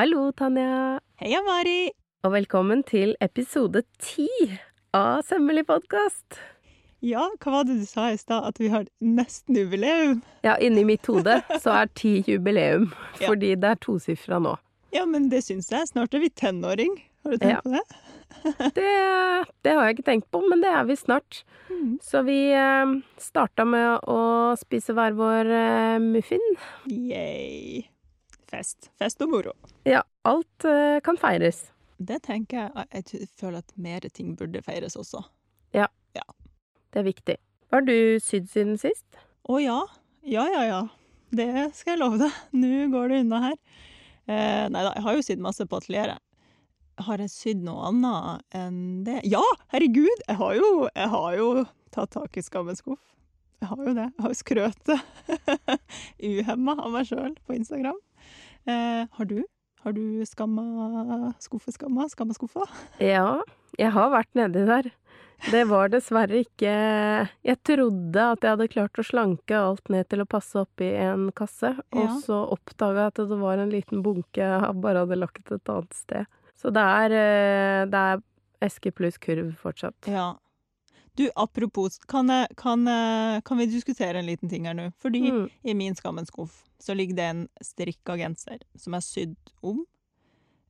Hallo, Tanja. Heia, Mari! Og velkommen til episode ti av Sømmelig podkast. Ja, hva var det du sa i stad? At vi har nesten jubileum? Ja, inni mitt hode så er ti jubileum, Ja. fordi det er tosifra nå. Ja, men det syns jeg. Snart er vi tenåring. Har du tenkt Ja. på det? Det, det har jeg ikke tenkt på, men det er vi snart. Mm. Så vi eh, starta med å spise hver vår eh, muffin. Yay. Fest. Fest og moro. Ja, alt eh, kan feires. Det tenker jeg. Jeg føler at mer ting burde feires også. Ja. ja. Det er viktig. Hva har du sydd siden sist? Å ja. Ja, ja, ja. Det skal jeg love deg. Nå går det unna her. Eh, nei da, jeg har jo sydd masse på atelieret. Har jeg sydd noe annet enn det? Ja, herregud! Jeg har jo, jeg har jo tatt tak i skammens skuff. Jeg har jo det. Jeg har jo skrøtet uhemma av meg sjøl på Instagram. Eh, har du? Har du skamma skuffeskamma? Skamma skuffa? Ja, jeg har vært nedi der. Det var dessverre ikke Jeg trodde at jeg hadde klart å slanke alt ned til å passe oppi en kasse, og Ja. så oppdaga jeg at det var en liten bunke jeg bare hadde lagt et annet sted. Så det er, eh, det er eske pluss kurv fortsatt. Ja. Du, apropos, kan, jeg, kan, jeg, kan vi diskutere en liten ting her nå? Fordi Mm. i min skammens skuff så ligger det en strikka genser som er sydd om.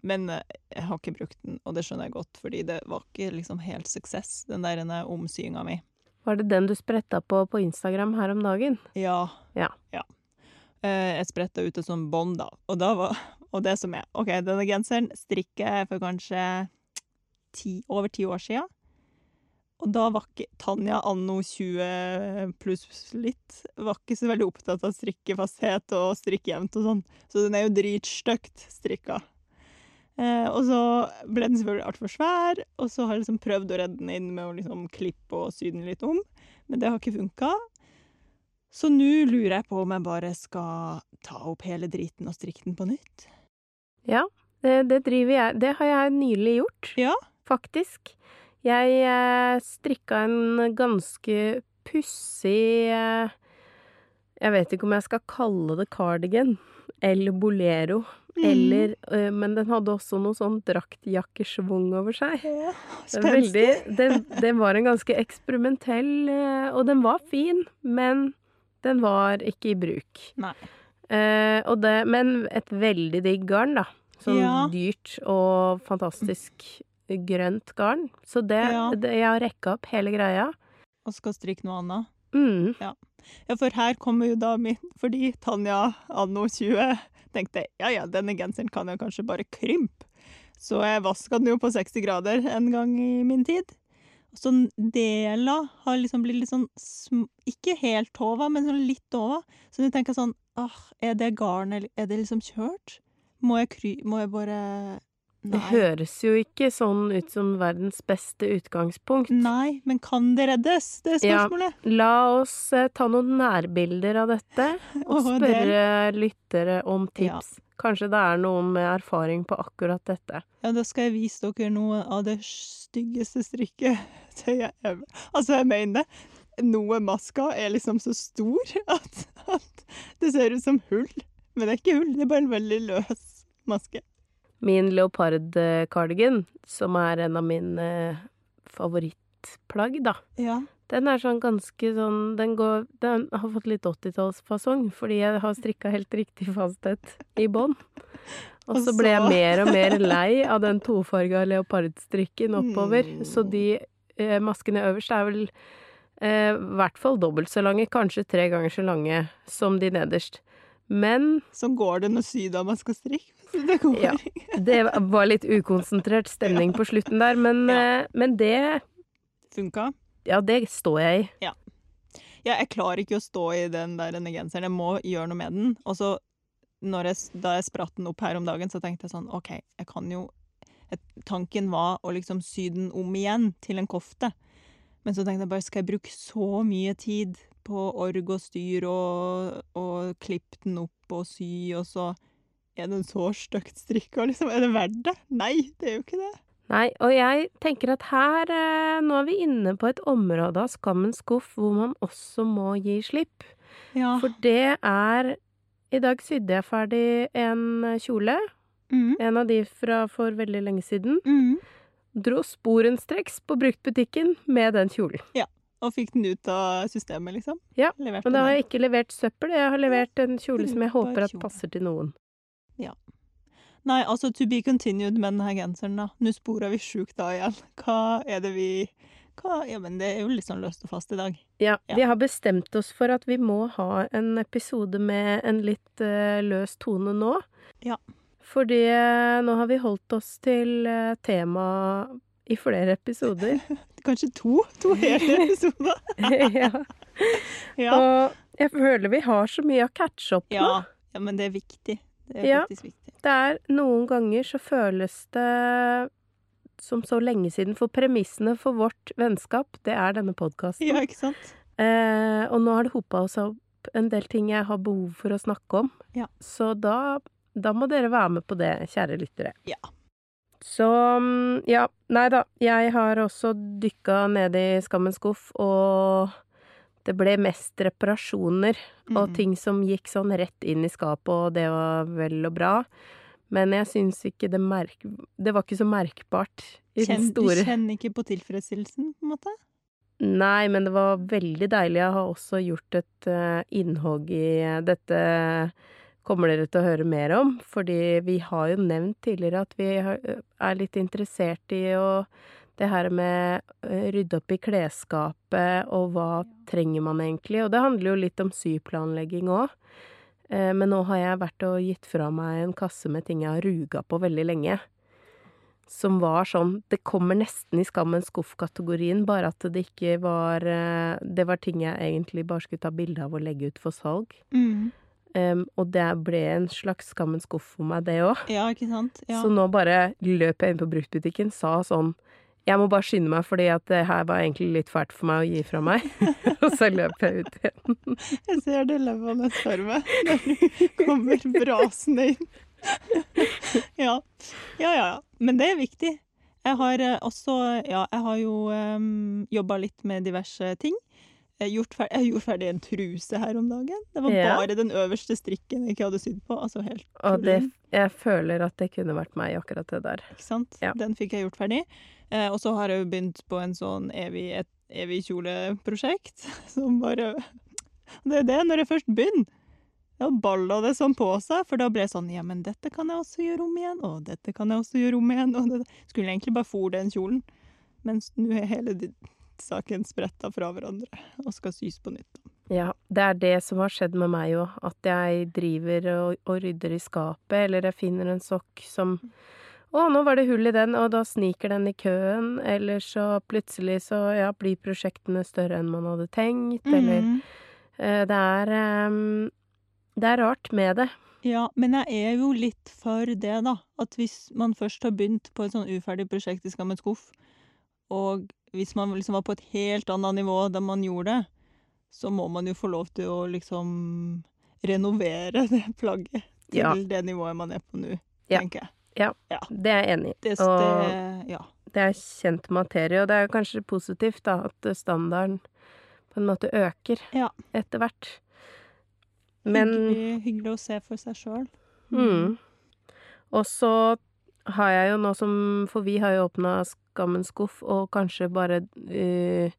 Men eh, jeg har ikke brukt den, og det skjønner jeg godt, fordi det var ikke liksom helt suksess, den der omsyinga mi. Var det den du spretta på på Instagram her om dagen? Ja. Ja. ja. jeg spretta ut et sånt bånd, da, og, var, og det som er OK, denne genseren strikker jeg for kanskje ti, over ti år sia. Og da var ikke Tanja anno 20 pluss litt var ikke så veldig opptatt av strikkefasthet og strikkejevnt og sånn, så den er jo dritstygt strikka. Eh, og så ble den selvfølgelig altfor svær, og så har jeg liksom prøvd å redde den inn med å liksom klippe og sy den litt om, men det har ikke funka. Så nå lurer jeg på om jeg bare skal ta opp hele driten og strikke den på nytt. Ja, det, det driver jeg Det har jeg nylig gjort. Ja. Faktisk. Jeg eh, strikka en ganske pussig eh, Jeg vet ikke om jeg skal kalle det cardigan eller bolero. Mm. Eller eh, Men den hadde også noe sånn draktjakkesvung over seg. Ja, Det, veldig, den, den var en ganske eksperimentell, og den var fin, men den var ikke i bruk. Eh, det, men et veldig digg garn, da. Sånn Ja. dyrt og fantastisk grønt garn. Så det, Ja. det Jeg har rekka opp hele greia. Og skal strikke noe annet. Mm. Ja, for her kommer jo da min Fordi Tanja anno 20 tenkte ja ja, denne genseren kan jeg kanskje bare krympe. Så jeg vaska den jo på 60 grader en gang i min tid. Så dela har liksom blitt litt sånn Ikke helt tova, men sånn litt tova. Så jeg tenker sånn ah, Er det garn, eller er det liksom kjørt? Må jeg kry... Må jeg bare Det høres jo ikke sånn ut som verdens beste utgangspunkt. Nei, men kan det reddes? Det er spørsmålet. Ja. La oss eh, ta noen nærbilder av dette, og spørre lyttere om tips. Kanskje det er noen med erfaring på akkurat dette. Ja, da skal jeg vise dere noe av det styggeste strikketøyet ever. Altså, jeg mener det. Noe maska er liksom så stor at, at det ser ut som hull. Men det er ikke hull, det er bare en veldig løs maske. Min leopard-cardigan, som er en av mine eh, favorittplagg, da. Ja. Den er sånn ganske sånn Den, går, den har fått litt 80-tallsfasong, fordi jeg har strikka helt riktig fasthet i bånd. Og så ble jeg mer og mer lei av den tofarga leopardstrikken oppover. Mm. Så de eh, maskene øverst er vel eh, i hvert fall dobbelt så lange, kanskje tre ganger så lange som de nederst. Men Sånn går det når sydama skal strikke. Så det går Ja. det var litt ukonsentrert stemning på slutten der. Men, Ja. eh, men det Funka. Ja, det står jeg i. Ja, jeg klarer ikke å stå i den der denne genseren. Jeg må gjøre noe med den. Og så, da jeg spratt den opp her om dagen, så tenkte jeg sånn OK, jeg kan jo Tanken var å liksom sy den om igjen til en kofte. Men så tenkte jeg bare, skal jeg bruke så mye tid på org og styr og, og klippe den opp og sy, og så den så stygt strikka, liksom? Er det verdt det? Nei, det er jo ikke det. Nei, og jeg tenker at her eh, Nå er vi inne på et område av skammens skuff hvor man også må gi slipp. Ja. For det er I dag sydde jeg ferdig en kjole Mm. En av de fra for veldig lenge siden. Mm. Dro sporenstreks på bruktbutikken med den kjolen. Ja. Og fikk den ut av systemet, liksom? Ja, Leverte Men da har jeg ikke levert søppel, jeg har levert en kjole som jeg håper at passer til noen. Nei, altså to be continued med denne genseren, da. Nå sporer vi sjukt da igjen. Hva er det vi hva? Ja, men det er jo litt sånn løst og fast i dag. Ja, Ja. vi har bestemt oss for at vi må ha en episode med en litt uh, løs tone nå. Ja. Fordi eh, nå har vi holdt oss til uh, tema i flere episoder. Kanskje to? To hele episoder? ja. Ja. Og jeg føler vi har så mye å catche opp nå. ja. Ja, men det er viktig. Det er Ja. faktisk viktig. Det er noen ganger så føles det som så lenge siden, for premissene for vårt vennskap, det er denne podkasten. Ja, ikke sant? Eh, og nå har det hopa seg opp en del ting jeg har behov for å snakke om. Ja. Så da, da må dere være med på det, kjære lyttere. Ja. Så mm, ja, nei da. Jeg har også dykka ned i skammens skuff, og det ble mest reparasjoner og Mhm. ting som gikk sånn rett inn i skapet, og det var vel og bra. Men jeg syns ikke det merk... Det var ikke så merkbart i den store du kjenner ikke på tilfredsstillelsen, på en måte? Nei, men det var veldig deilig. Jeg har også gjort et uh, innhogg i eh, dette kommer dere til å høre mer om, fordi vi har jo nevnt tidligere at vi eh, er litt interessert i å det her med eh, rydde opp i klesskapet, og hva trenger man egentlig? Og det handler jo litt om syplanlegging òg. Men nå har jeg vært og gitt fra meg en kasse med ting jeg har ruga på veldig lenge som var sånn Det kommer nesten i skammens skuff-kategorien, bare at det ikke var eh, Det var ting jeg egentlig bare skulle ta bilde av og legge ut for salg. Mm. Um, og det ble en slags skammens skuff for meg, det òg. Ja, ikke sant? Ja. Så nå bare løp jeg inn på bruktbutikken, sa sånn Jeg må bare skynde meg, fordi at det her var egentlig litt fælt for meg å gi fra meg. og så løp jeg ut igjen. Jeg ser levende for meg når du kommer brasende inn. ja. ja, ja. Men det er viktig. Jeg har eh, også Ja, jeg har jo um, jobba litt med diverse ting. Jeg, gjort ferdig, jeg gjorde ferdig en truse her om dagen. Det var Ja. bare den øverste strikken jeg ikke hadde sydd på. Altså helt Og det, jeg føler at det kunne vært meg, akkurat det der. Ikke sant? Ja. Den fikk jeg gjort ferdig. Eh, og så har jeg jo begynt på en sånn evig, et evig kjoleprosjekt som bare Det er det, når jeg først begynner. Da balla det sånn på seg, for da ble jeg sånn Ja, men dette kan jeg også gjøre om igjen, og dette kan jeg også gjøre om igjen, og det Skulle egentlig bare fòre den kjolen, mens nå er hele di- saken spretta fra hverandre og skal sys på nytt. Ja, det er det som har skjedd med meg òg. At jeg driver og, og rydder i skapet, eller jeg finner en sokk som Å, nå var det hull i den, og da sniker den i køen. Eller så plutselig så ja, blir prosjektene større enn man hadde tenkt, eller Mhm. eh, Det er um, Det er rart med det. Ja, men jeg er jo litt for det, da. At hvis man først har begynt på et sånn uferdig prosjekt i Skammens skuff, og hvis man liksom var på et helt annet nivå da man gjorde det, så må man jo få lov til å liksom renovere det plagget til Ja. det nivået man er på nå, Ja. tenker jeg. Ja, Det er jeg enig i. Det, det, ja. det er kjent materie, og det er kanskje positivt da, at standarden på en måte øker Ja. etter hvert. Men hyggelig, hyggelig å se for seg sjøl. Mm. Og så har jeg jo nå som For vi har jo åpna Skammens skuff og kanskje bare uh,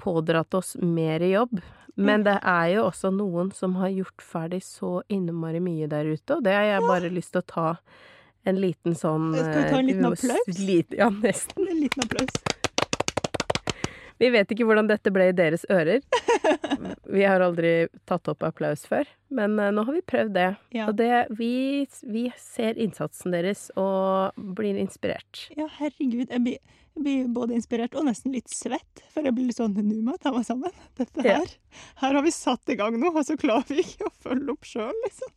pådratt oss mer jobb. Men det er jo også noen som har gjort ferdig så innmari mye der ute, og det har jeg bare lyst til å ta en liten sånn Skal vi ta en eh, liten applaus? Lit, ja, nesten. En liten applaus. Vi vet ikke hvordan dette ble i deres ører. Vi har aldri tatt opp applaus før, men eh, nå har vi prøvd det. Ja. Og det, vi, vi ser innsatsen deres og blir inspirert. Ja, herregud. Jeg blir, jeg blir både inspirert og nesten litt svett. For jeg blir litt sånn Nå må jeg ta meg sammen. Dette Ja. her Her har vi satt i gang noe, og så klarer vi ikke å følge opp sjøl, liksom.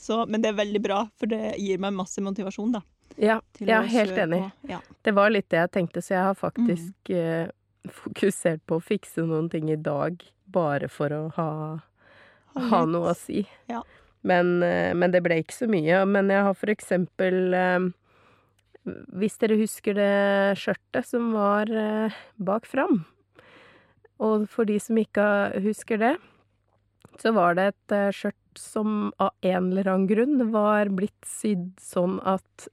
Så, men det er veldig bra, for det gir meg masse motivasjon, da. Ja, jeg er helt enig. på. Ja. Det var litt det jeg tenkte, så jeg har faktisk Mm. uh, fokusert på å fikse noen ting i dag, bare for å ha, ha noe å si. Ja. Men, eh, men det ble ikke så mye. Men jeg har for eksempel eh, Hvis dere husker det skjørtet som var eh, bak fram, og for de som ikke husker det, så var det et skjørt som av en eller annen grunn var blitt sydd sånn at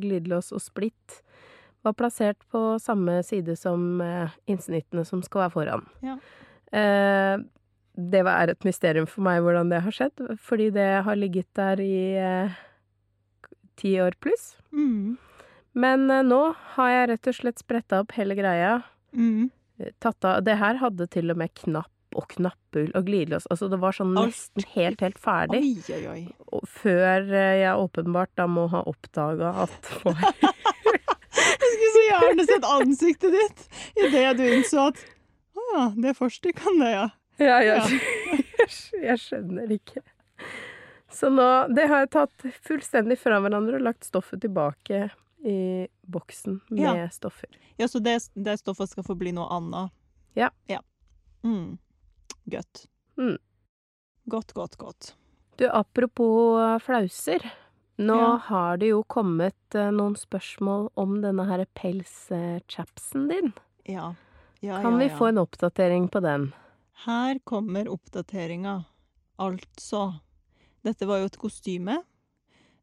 glidelås og splitt var plassert på samme side som innsnittene som skal være foran. Ja. Eh, det er et mysterium for meg hvordan det har skjedd, fordi det har ligget der i eh, ti år pluss. Mm. Men eh, nå har jeg rett og slett spretta opp hele greia. Mm. Tatt av Det her hadde til og med knapp og knapphull og glidelås. Altså det var sånn nesten helt, helt ferdig. Oi, oi, oi. Før jeg åpenbart da må ha oppdaga at Jeg skulle så gjerne sett ansiktet ditt idet du innså at å ja, det er kan det, ja. Ja, jeg, jeg skjønner ikke. Så nå Det har jeg tatt fullstendig fra hverandre og lagt stoffet tilbake i boksen med Ja. stoffer. Ja, Så det, det stoffet skal få bli noe annet? Ja. ja. Mm. Godt. Mm. Godt, godt, godt. Du, apropos flauser. Nå Ja. har det jo kommet eh, noen spørsmål om denne her pelschapsen din. Ja. Ja Kan ja, vi få en oppdatering på den? Her kommer oppdateringa. Altså Dette var jo et kostyme.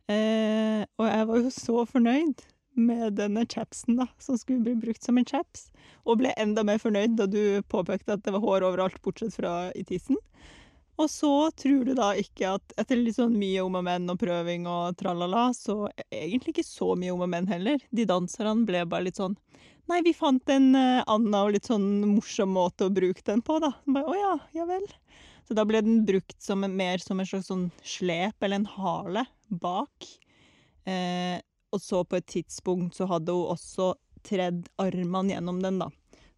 Eh, og jeg var jo så fornøyd med denne chapsen, da, som skulle bli brukt som en chaps. Og ble enda mer fornøyd da du påpekte at det var hår overalt, bortsett fra i tissen. Og så tror du da ikke at etter litt sånn mye om og men og prøving og tralala, så egentlig ikke så mye om og men heller. De danserne ble bare litt sånn Nei, vi fant en uh, annen og litt sånn morsom måte å bruke den på, da. Bare, Å ja, ja vel. Så da ble den brukt som en, mer som en slags sånn slep eller en hale bak. Eh, og så på et tidspunkt så hadde hun også tredd armene gjennom den, da.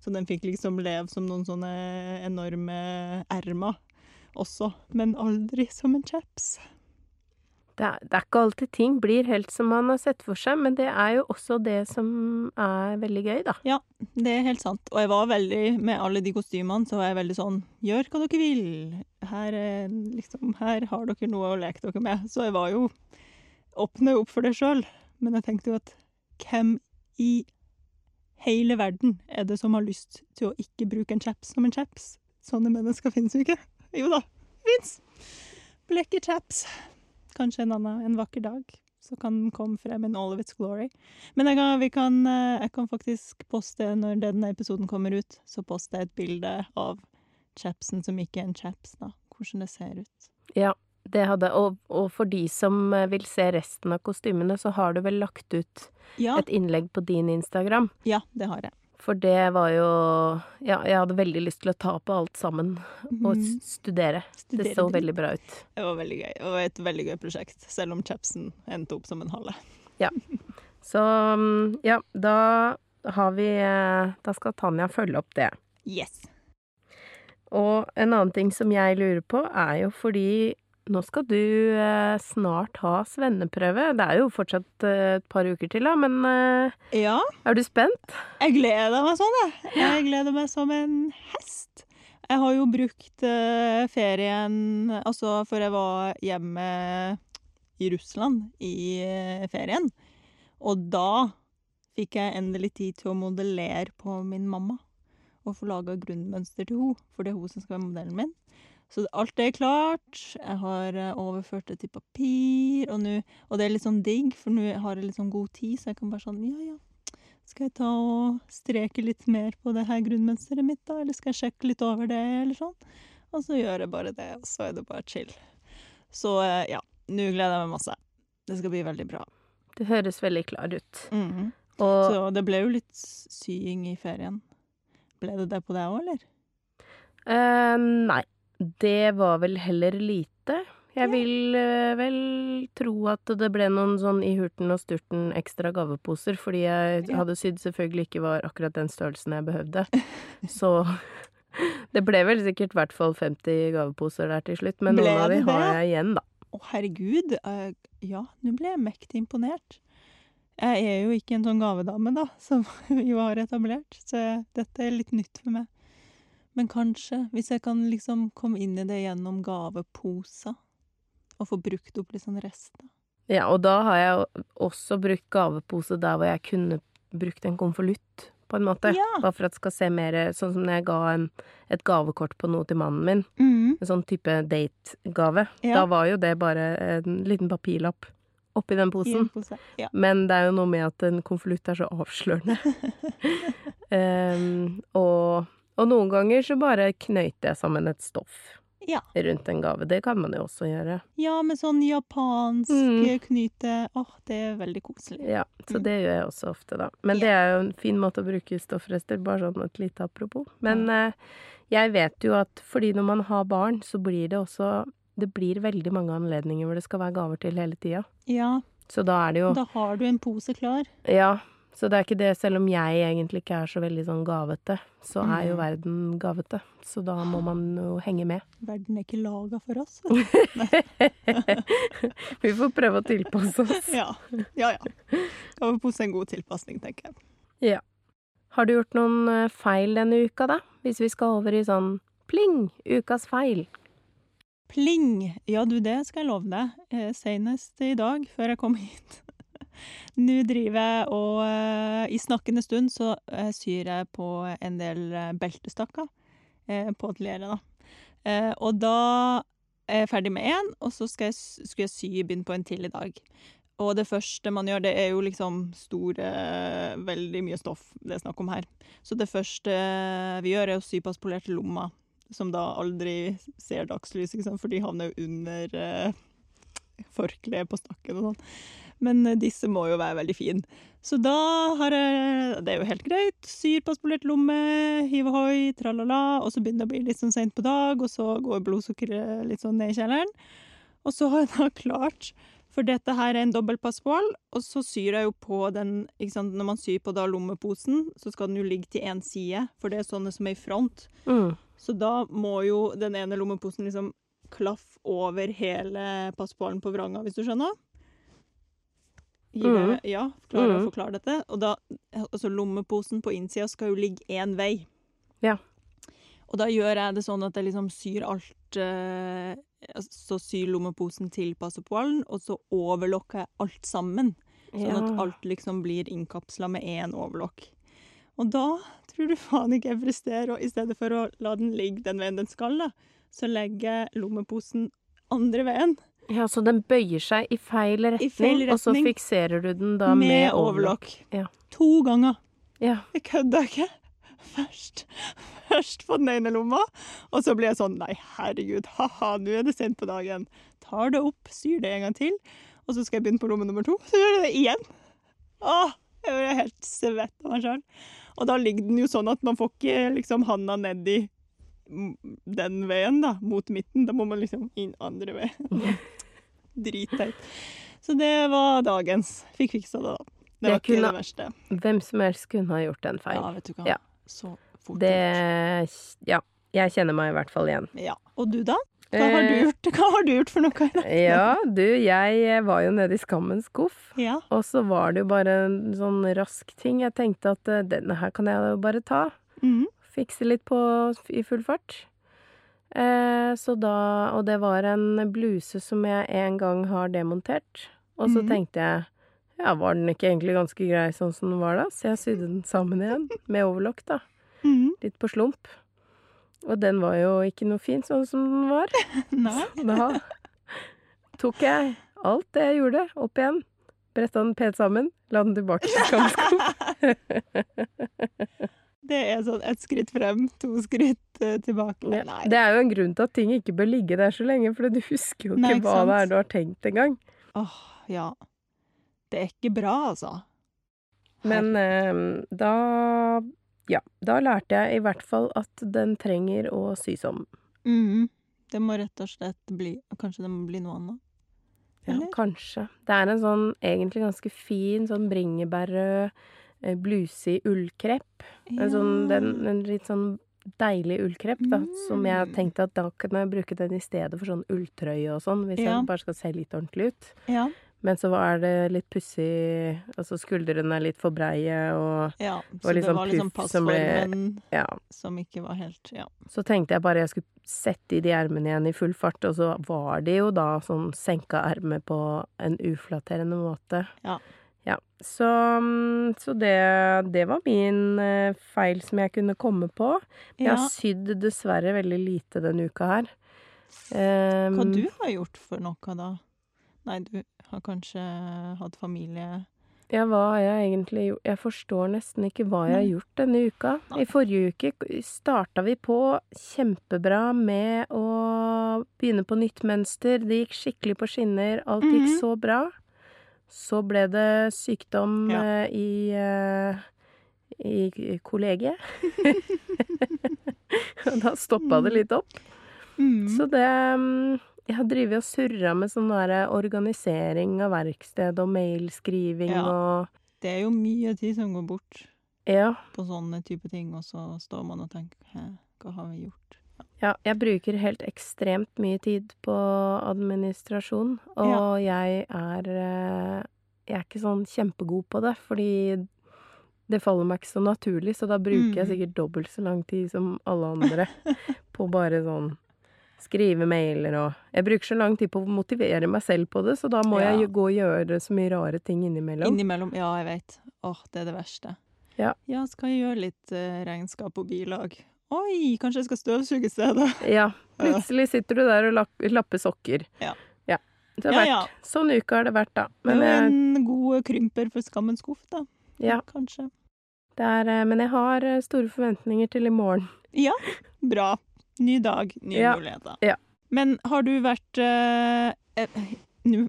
Så den fikk liksom leve som noen sånne enorme ermer også, men aldri som en chaps. Det er, det er ikke alltid ting blir helt som man har sett for seg, men det er jo også det som er veldig gøy, da. Ja, Det er helt sant. Og jeg var veldig, med alle de kostymene, så var jeg veldig sånn Gjør hva dere vil. Her, er liksom, her har dere noe å leke dere med. Så jeg var jo Åpna jo opp for det sjøl. Men jeg tenkte jo at hvem i hele verden er det som har lyst til å ikke bruke en chaps som en chaps? Sånne mennesker finnes jo ikke. Jo da, fins! Blekke chaps. Kanskje en annen en vakker dag så kan den komme frem in all of its glory. Men jeg kan, vi kan, eh, jeg kan faktisk poste, når denne episoden kommer ut, så poster jeg et bilde av chapsen som ikke er en chaps, da. Hvordan det ser ut. Ja, det hadde Og, og for de som eh, vil se resten av kostymene, så har du vel lagt ut Ja, et innlegg på din Instagram. ja det har jeg. For det var jo Ja, jeg hadde veldig lyst til å ta på alt sammen og studere. studere. Det så det. veldig bra ut. Det var veldig gøy. Det var et veldig gøy prosjekt, selv om chapsen endte opp som en hale. Så mm, ja, da har vi eh, Da skal Tanja følge opp det. Yes. Og en annen ting som jeg lurer på, er jo fordi nå skal du eh, snart ha svenneprøve. Det er jo fortsatt eh, et par uker til, da, men eh, Ja, er du spent? jeg gleder meg sånn, jeg. Jeg gleder meg som en hest. Jeg har jo brukt eh, ferien Altså, for jeg var hjemme i Russland i eh, ferien. Og da fikk jeg endelig tid til å modellere på min mamma. Og få laga grunnmønster til henne, for det er hun som skal være modellen min. Så alt er klart. Jeg har eh, overført det til papir, og, nå- og det er litt sånn digg, for nå har jeg litt sånn god tid, så jeg kan bare sånn Ja, ja. Skal jeg ta og streke litt mer på det her grunnmønsteret mitt, da? Eller skal jeg sjekke litt over det, eller sånn? Og så gjør jeg bare det, og så er det bare chill. Så eh, ja, nå gleder jeg meg masse. Det skal bli veldig bra. Du høres veldig klar ut. Mhm. Og Så det ble jo litt sying i ferien. Ble det det på deg òg, eller? Uh, Nei. Det var vel heller lite. Jeg vil eh, vel tro at det ble noen sånn i hurten og sturten ekstra gaveposer, fordi jeg hadde sydd selvfølgelig ikke var akkurat den størrelsen jeg behøvde. Så det ble vel sikkert i hvert fall 50 gaveposer der til slutt, men Ble noen av de har jeg igjen, da. Å, herregud. eh, ja, nå ble jeg mektig imponert. Jeg er jo ikke en sånn gavedame, da, som jo har etablert, så dette er litt nytt for meg. Men kanskje, hvis jeg kan liksom komme inn i det gjennom gaveposer, og få brukt opp litt sånn rester. Ja, og da har jeg også brukt gavepose der hvor jeg kunne brukt en konvolutt på en måte. Ja. Bare for at det skal se mer Sånn som når jeg ga en, et gavekort på noe til mannen min. Mm. En sånn type dategave. Ja. Da var jo det bare en liten papirlapp oppi den posen. pose. Ja. Men det er jo noe med at en konvolutt er så avslørende. um, og, og noen ganger så bare knøyter jeg sammen et stoff Ja. rundt en gave. Det kan man jo også gjøre. ja, med sånn japansk Mm. knyte. Åh, det er veldig koselig. Ja, så Mm. det gjør jeg også ofte, da. Men det er jo en fin måte å bruke stoffrester, bare sånn et lite apropos. Men eh, jeg vet jo at fordi når man har barn, så blir det også Det blir veldig mange anledninger hvor det skal være gaver til hele tida. Ja, Så da er det jo da har du en pose klar. Ja. Så det er ikke det, selv om jeg egentlig ikke er så veldig sånn gavete, så er jo Mm. verden gavete. Så da må man jo henge med. Verden er ikke laga for oss. Vi får prøve å tilpasse oss. ja, ja. ja. Kan vi pose en god tilpasning, tenker jeg. Ja. Har du gjort noen eh, feil denne uka, da? Hvis vi skal over i sånn pling, ukas feil. Pling! Ja, du, det skal jeg love deg. Eh, Senest i dag, før jeg kom hit. Nå driver jeg og eh, I snakkende stund så eh, syr jeg på en del eh, beltestakker på atelieret, da. Og da er jeg ferdig med én, og så skal jeg, skulle jeg sy begynne på en til i dag. Og det første man gjør, det er jo liksom store Veldig mye stoff det er snakk om her. Så det første vi gjør, er å sy paspolerte lommer som da aldri ser dagslys, for de havner jo under eh, forkleet på stakken og sånn. Men eh, disse må jo være veldig fine. Så da har jeg Det er jo helt greit. Syr paspolert lomme, hiv ohoi, tralala. Og så begynner det å bli litt sånn seint på dag, og så går blodsukkeret litt sånn ned i kjelleren. Og så har jeg da klart For dette her er en dobbel passpal, og så syr jeg jo på den? Når man syr på da lommeposen, så skal den jo ligge til én side, for det er sånne som er i front. Mm. Så da må jo den ene lommeposen liksom klaffe over hele passpålen på vranga, hvis du skjønner? Gir det, Mhm. ja, klarer jeg å Mhm. forklare dette? Og da, altså lommeposen på innsida skal jo ligge én vei. Ja. Og da gjør jeg det sånn at jeg liksom syr alt eh, Så syr lommeposen til passepoalen, og så overlokker jeg alt sammen. Sånn at alt liksom blir innkapsla med én overlokk. Og da tror du faen ikke jeg presterer, og i stedet for å la den ligge den veien den skal, da, så legger jeg lommeposen andre veien, ja, så den bøyer seg i feil retning, feil og så fikserer du den da med, med overlokk. Ja. To ganger. Ja. Jeg kødder ikke. Først, først på den ene lomma, og så blir jeg sånn Nei, herregud, ha-ha, nå er det sent på dagen. Tar det opp, syr det en gang til, og så skal jeg begynne på lomme nummer to. Så gjør jeg det igjen. Åh, jeg blir helt svett av meg sjøl. Og da ligger den jo sånn at man får ikke liksom handa nedi den veien, da, mot midten. Da må man liksom inn andre veien. Dritteit. Så det var dagens. Fikk fiksa det, da. Det Det var ikke kunne- det verste. Hvem som helst kunne ha gjort en feil. Ja, vet du hva. Ja. Så fort. Det Ja. Jeg kjenner meg i hvert fall igjen. Ja. Og du, da? Hva har du Eh, gjort, Hva har du gjort for noe? Ja, du, jeg var jo nede i skammens skuff. Ja. Og så var det jo bare en sånn rask ting. Jeg tenkte at eh, denne her kan jeg jo bare ta. Mhm. Fikse litt på i full fart. Eh, så da Og det var en bluse som jeg en gang har demontert. Og så mm. tenkte jeg ja, var den ikke egentlig ganske grei sånn som den var da? Så jeg sydde den sammen igjen, med overlokk, da. Mm. Litt på slump. Og den var jo ikke noe fin sånn som den var. Nei. Da tok jeg alt det jeg gjorde, opp igjen. Bretta den pent sammen, la den tilbake i skamskuff. Det er sånn ett skritt frem, to skritt eh, tilbake. Nei. Det er jo en grunn til at ting ikke bør ligge der så lenge, for du husker jo Nei, ikke hva hva det er du har tenkt engang. Åh, ja. Det er ikke bra, altså. Men eh, da Ja, da lærte jeg i hvert fall at den trenger å sys om. Mm, Det må rett og slett bli Kanskje det må bli noe annet? Ja, kanskje. Det er en sånn egentlig ganske fin sånn bringebærrød, blusig ullkrepp. En sånn, den, en litt sånn deilig ullkrepp, da, som jeg Mm. tenkte at da kan jeg bruke den i stedet for sånn ulltrøye og sånn, hvis Ja. jeg bare skal se litt ordentlig ut. Ja. Men så er det litt pussig Altså skuldrene er litt for breie, og ja. var Så litt det sånn var liksom puff som ble- ja. som ikke var helt Ja. Så tenkte jeg bare jeg skulle sette i de ermene igjen i full fart, og så var de jo da sånn senka ermer på en uflatterende måte. Ja. Ja, så, mm, så det, det var min eh, feil som jeg kunne komme på. Jeg har sydd dessverre veldig lite denne uka her. Hva Um, du har gjort for noe, da? Nei, du har kanskje hatt familie Ja, hva har jeg egentlig gjort? Jeg forstår nesten ikke hva jeg har gjort denne uka. Nei. I forrige uke starta vi på kjempebra med å begynne på nytt mønster. Det gikk skikkelig på skinner. Alt gikk Mhm. så bra. Så ble det sykdom Ja. eh, i, eh, i kollegiet. Og da stoppa det litt opp. mm. Så det mm, Jeg har drevet og surra med sånn der organisering av verksted og mailskriving Ja. og Det er jo mye tid som går bort Ja. på sånne type ting, og så står man og tenker hva har vi gjort? Ja, jeg bruker helt ekstremt mye tid på administrasjon, og jeg er eh, Jeg er ikke sånn kjempegod på det, fordi det faller meg ikke så naturlig, så da bruker jeg Mm. sikkert dobbelt så lang tid som alle andre på bare sånn skrive mailer og Jeg bruker så lang tid på å motivere meg selv på det, så da må Ja. jeg gå og gjøre så mye rare ting innimellom. Innimellom. Ja, jeg vet. Åh, det er det verste. Ja. Ja, skal jeg gjøre litt eh, regnskap og bilag? Oi, kanskje jeg skal støvsuge i stedet? Ja, plutselig sitter du der og lapp, lapper sokker. Ja. ja. Det har Ja, vært. Sånn uke har det vært, da. Men er jo en god krymper for skammens skuff, da. ja, Kanskje. det er, eh, men jeg har eh, store forventninger til i morgen. Ja, bra. Ny dag, nye Ja, muligheter. ja. Men har du vært eh, eh, Nå,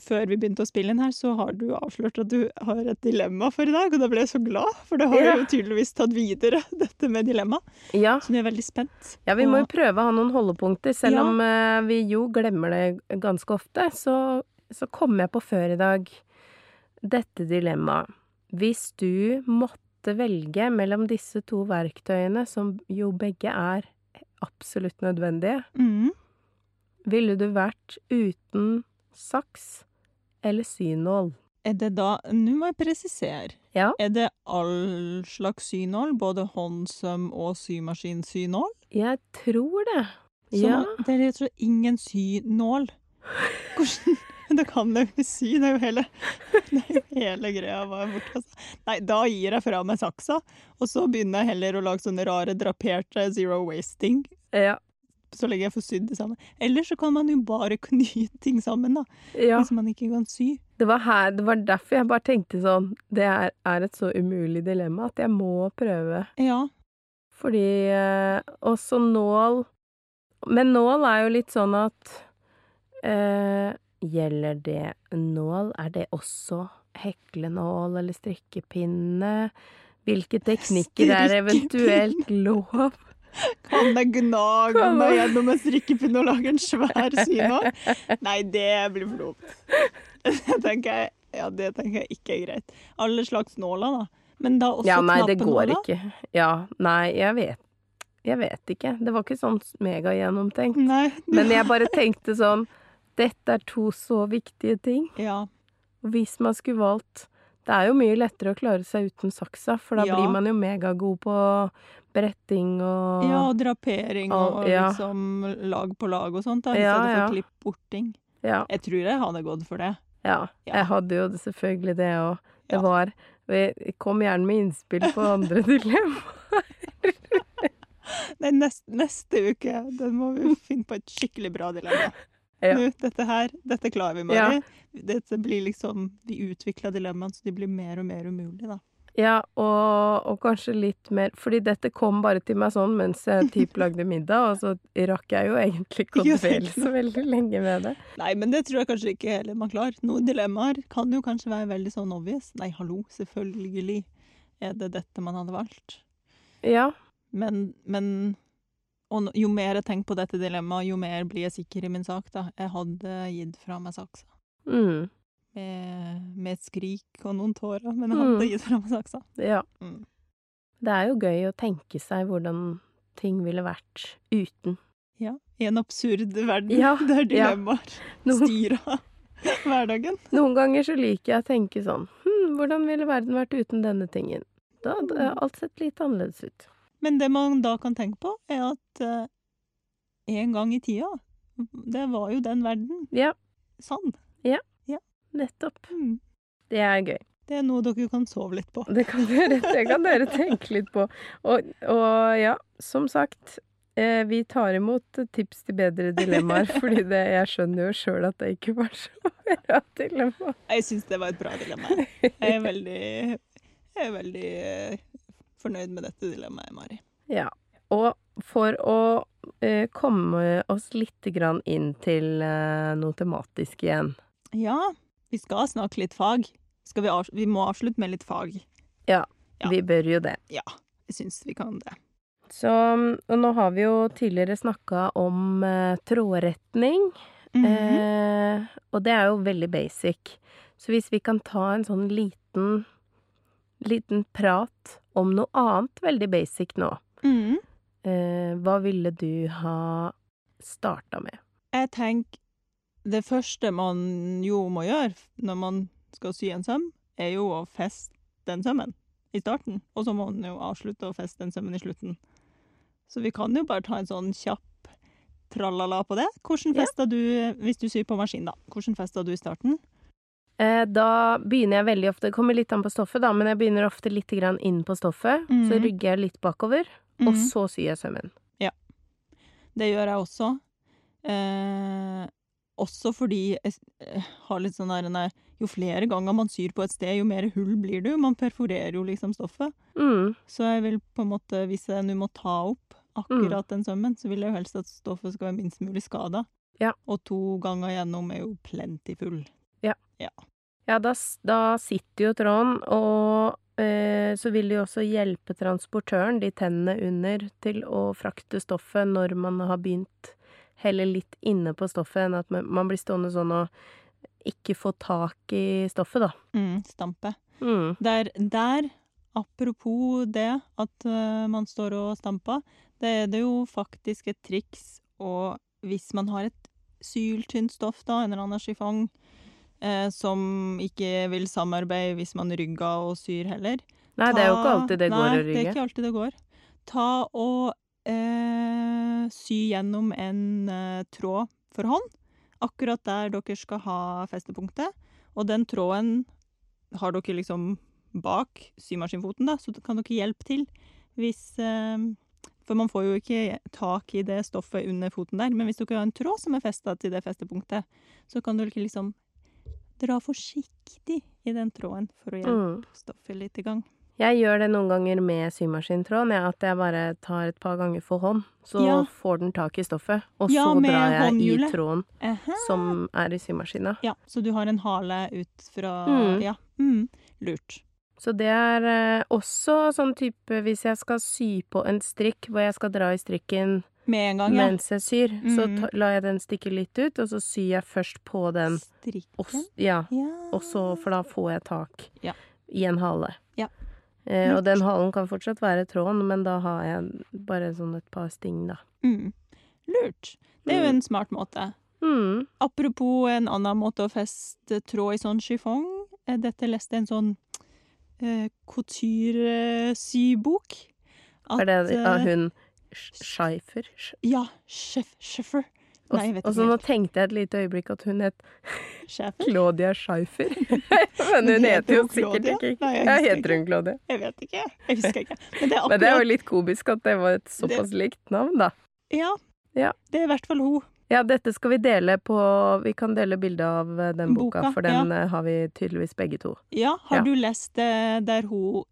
før vi begynte å spille inn her, så har du avslørt at du har et dilemma for i dag, og da ble jeg så glad, for det har Ja. jo tydeligvis tatt videre, dette med dilemma. Ja, Så nå er jeg veldig spent. ja vi må jo prøve å ha noen holdepunkter. Selv Ja. om uh, vi jo glemmer det ganske ofte, så, så kom jeg på før i dag dette dilemmaet. Hvis du måtte velge mellom disse to verktøyene, som jo begge er absolutt nødvendige, Mm. ville du vært uten saks eller synål? Er det da Nå må jeg presisere. Ja. Er det all slags synål, både håndsøm og symaskinsynål? Jeg tror det. Så Ja. det er rett og slett ingen synål. Hvordan Da kan jeg jo ikke sy, det er jo hele, det er jo hele greia var borte. Altså. Nei, da gir jeg fra meg saksa, og så begynner jeg heller å lage sånne rare draperte zero wasting. Ja. Så lenge jeg får sydd det sammen. Eller så kan man jo bare kny ting sammen, da. ja. Hvis man ikke kan sy. Det var, her, det var derfor jeg bare tenkte sånn Det er, er et så umulig dilemma at jeg må prøve. Ja. Fordi eh, Også nål Men nål er jo litt sånn at eh, Gjelder det nål? Er det også heklenål eller strikkepinne? Hvilke teknikker er eventuelt lov? Kan det gnage meg gjennom en strikkepinne og lage en svær synål? Nei, det blir for dumt. Det tenker jeg, ja, det tenker jeg ikke er greit. Alle slags nåler, da. Men da også Ja, nei, det går ikke. Ja, nei, jeg vet Jeg vet ikke. Det var ikke sånn megagjennomtenkt. Men jeg bare tenkte sånn Dette er to så viktige ting. Ja. Hvis man skulle valgt Det er jo mye lettere å klare seg uten saksa, for da Ja. blir man jo megagod på bretting og ja, og drapering og, og ja. liksom lag på lag og sånt, da, i Ja, stedet for ja. klippborting. ja, Jeg tror jeg hadde gått for det. ja. Jeg hadde jo det- selvfølgelig det òg. Det var Jeg kom gjerne med innspill på andre dilemmaer. Nei, neste, neste uke den må vi finne på et skikkelig bra dilemma. Ja. Nå, dette her, dette klarer vi, Ja. Mari. Dette blir liksom Vi utvikler dilemmaene så de blir mer og mer umulige, da. Ja, og, og kanskje litt mer Fordi dette kom bare til meg sånn mens jeg typ lagde middag, og så rakk jeg jo egentlig ikke å dvele så veldig lenge med det. Nei, men det tror jeg kanskje ikke heller man klarer. Noen dilemmaer kan jo kanskje være veldig sånn obvious. Nei, hallo, selvfølgelig er det dette man hadde valgt. Ja. Men, men og jo mer jeg tenker på dette dilemmaet, jo mer blir jeg sikker i min sak, da. Jeg hadde gitt fra meg saksa. Mm. Med, med et skrik og noen tårer, men jeg hadde Mm. gitt fra meg saksa. Ja. Mm. Det er jo gøy å tenke seg hvordan ting ville vært uten. Ja. I en absurd verden Ja, der ja. dilemmaer Noen, styrer hverdagen. noen ganger så liker jeg å tenke sånn Hm, hvordan ville verden vært uten denne tingen? Da hadde alt sett litt annerledes ut. Men det man da kan tenke på, er at eh, en gang i tida, det var jo den verden Ja, sann. nettopp. Mm. Det er gøy. Det er noe dere kan sove litt på. Det kan dere, det kan dere tenke litt på. Og, og ja, som sagt, eh, vi tar imot tips til bedre dilemmaer, fordi det, jeg skjønner jo sjøl at det ikke var så bra dilemma. Jeg syns det var et bra dilemma. Jeg er veldig, jeg er veldig fornøyd med dette dilemmaet, Mari. Ja. Og for å eh, komme oss litt grann inn til eh, noe tematisk igjen. Ja, vi skal snakke litt fag. Skal vi, vi må avslutte med litt fag. Ja. Vi bør jo det. Ja, jeg syns vi kan det. Så Og nå har vi jo tidligere snakka om eh, trådretning. Mhm. Eh, og det er jo veldig basic. Så hvis vi kan ta en sånn liten liten prat om noe annet veldig basic nå, Mm. eh, hva ville du ha starta med? Jeg tenker det første man jo må gjøre når man skal sy en søm, er jo å feste den sømmen i starten. Og så må man jo avslutte å feste den sømmen i slutten. Så vi kan jo bare ta en sånn kjapp tralala på det. Hvordan Ja. fester du, hvis du syr på maskin, da? Hvordan fester du i starten? Eh, da begynner jeg veldig ofte Det kommer litt an på stoffet, da, men jeg begynner ofte litt inn på stoffet. Så Mhm. rygger jeg litt bakover, og Mhm. så syr jeg sømmen. Ja. Det gjør jeg også. Eh, også fordi jeg eh, har litt sånn der Jo flere ganger man syr på et sted, jo mer hull blir det jo. Man perforerer jo liksom stoffet. Mm. Så jeg vil på en måte, hvis jeg nå må ta opp akkurat den sømmen, så vil jeg jo helst at stoffet skal være minst mulig skada. Ja. Og to ganger gjennom er jo plentiful. Ja, da, da sitter jo tråden, og eh, så vil det jo også hjelpe transportøren, de tennene under, til å frakte stoffet når man har begynt heller litt inne på stoffet, enn at man, man blir stående sånn og ikke få tak i stoffet, da. Mm, stampe. Mm. Der, der, apropos det at uh, man står og stamper, det er det jo faktisk et triks og hvis man har et syltynt stoff, da, en eller annen chiffon, eh, som ikke vil samarbeide hvis man rygger og syr heller, Nei, det er jo ikke alltid det går Nei, det er ikke alltid det går. Ta og eh, sy gjennom en eh, tråd for hånd, akkurat der dere skal ha festepunktet. Og den tråden har dere liksom bak symaskinfoten, da, så kan dere hjelpe til hvis eh, For man får jo ikke tak i det stoffet under foten der, men hvis dere har en tråd som er festa til det festepunktet, så kan dere liksom dra forsiktig i den tråden for å hjelpe Mm. stoffet litt i gang. Jeg gjør det noen ganger med symaskintråden, ja, at jeg bare tar et par ganger for hånd, så Ja. får den tak i stoffet, og Ja, så drar jeg i tråden Aha. som er i symaskina. Ja, så du har en hale ut fra Mm. Ja. Mm. Lurt. Så det er eh, også sånn type hvis jeg skal sy på en strikk hvor jeg skal dra i strikken Med en gang, ja. mens jeg syr, så Mm. Så lar jeg den stikke litt ut, og så syr jeg først på den, Strikken. ja, Ja. og så, for da får jeg tak Ja. i en hale. Ja. Eh, og den halen kan fortsatt være tråden, men da har jeg bare sånn et par sting, da. Mm. Lurt. Det er jo Mm. en smart måte. Mm. Apropos en annen måte å feste tråd i sånn chiffon. eh, Dette leste en sånn eh, couture-sybok. Er det eh, av hun Sch- Scheifer? Sch- Ja, Schef- Scheffer. Og, Nei, jeg vet og så nå tenkte jeg et lite øyeblikk at hun het Scheffer? Claudia Scheifer. Men hun heter jo sikkert ikke Nei, jeg Ja, heter hun Claudia? Jeg vet ikke. Jeg husker ikke. Men det er det akkurat jo litt komisk at det var et såpass likt navn, da. Ja. Ja. Det er i hvert fall hun. Ja, dette skal vi dele på Vi kan dele bilde av eh, den boka, Boka, for den ja. har vi tydeligvis begge to. Ja, har Ja. du lest der hun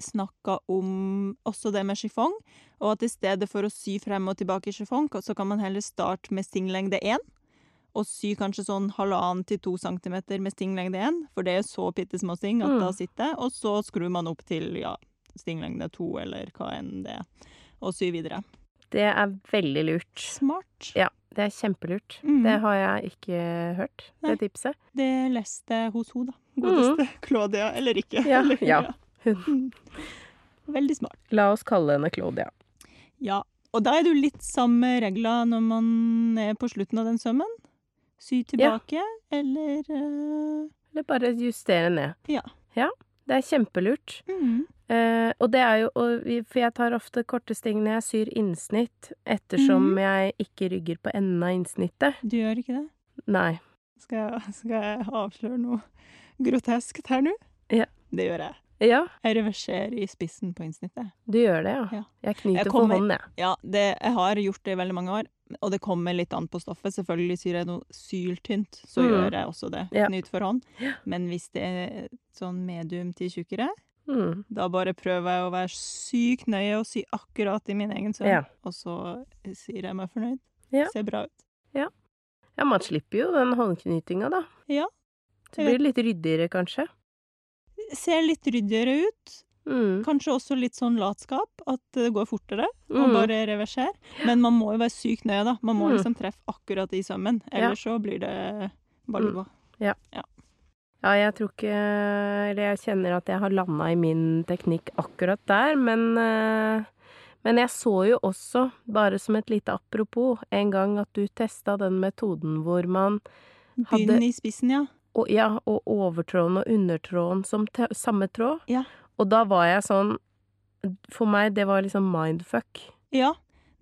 snakka om også det med chiffon, og at i stedet for å sy frem og tilbake i chiffon, så kan man heller starte med stinglengde én, og sy kanskje sånn halvannen til to centimeter med stinglengde én, for det er så bitte små sting at Mm. da sitter og så skrur man opp til ja, stinglengde to, eller hva enn det er, og sy videre. Det er veldig lurt. Smart. Ja, det er kjempelurt. Mm. Det har jeg ikke hørt, Nei. det tipset. Det leste hos hun da. Godeste Claudia, eller ikke. Mm. Ja, eller, ja. Hun. Veldig smart. La oss kalle henne Claudia. Ja, og da er det jo litt samme regler når man er på slutten av den sømmen. Sy tilbake, eller uh... Eller bare justere ned. Ja. Ja, det er kjempelurt. mm. Uh, og det er jo og For jeg tar ofte korte sting når jeg syr innsnitt, ettersom mm. jeg ikke rygger på enden av innsnittet. Du gjør ikke det? Nei. Skal jeg, skal jeg avsløre noe groteskt her nå? Ja. Det gjør jeg. Ja, Jeg reverserer i spissen på innsnittet. du gjør det, ja. Ja. Jeg knyter Jeg for kommer- hånd, jeg. Ja, det, jeg har gjort det i veldig mange år, og det kommer litt an på stoffet. Selvfølgelig syr jeg noe syltynt, så Mm. gjør jeg også det. Ja. Knyt for hånd. Men hvis det er sånn medium til tjukkere, Mm. da bare prøver jeg å være sykt nøye og sy akkurat i min egen søvn. Ja. Og så sier jeg meg fornøyd. Ja. Ser bra ut. Ja, man slipper jo den håndknytinga, da. Ja. Det blir litt ryddigere, kanskje. Ser litt ryddigere ut. Mm. Kanskje også litt sånn latskap, at det går fortere. Og Mm. bare reverser. Men man må jo være sykt nøye, da. Man må Mm. liksom treffe akkurat i sømmen. Ellers så blir det baluba. Ja, jeg tror ikke Eller jeg kjenner at jeg har landa i min teknikk akkurat der, men eh, Men jeg så jo også, bare som et lite apropos, en gang at du testa den metoden hvor man Begynn Hadde- i spissen, ja. Og, ja, og overtråden og undertråden som samme tråd. Ja. Og da var jeg sånn For meg, det var liksom mindfuck. Ja,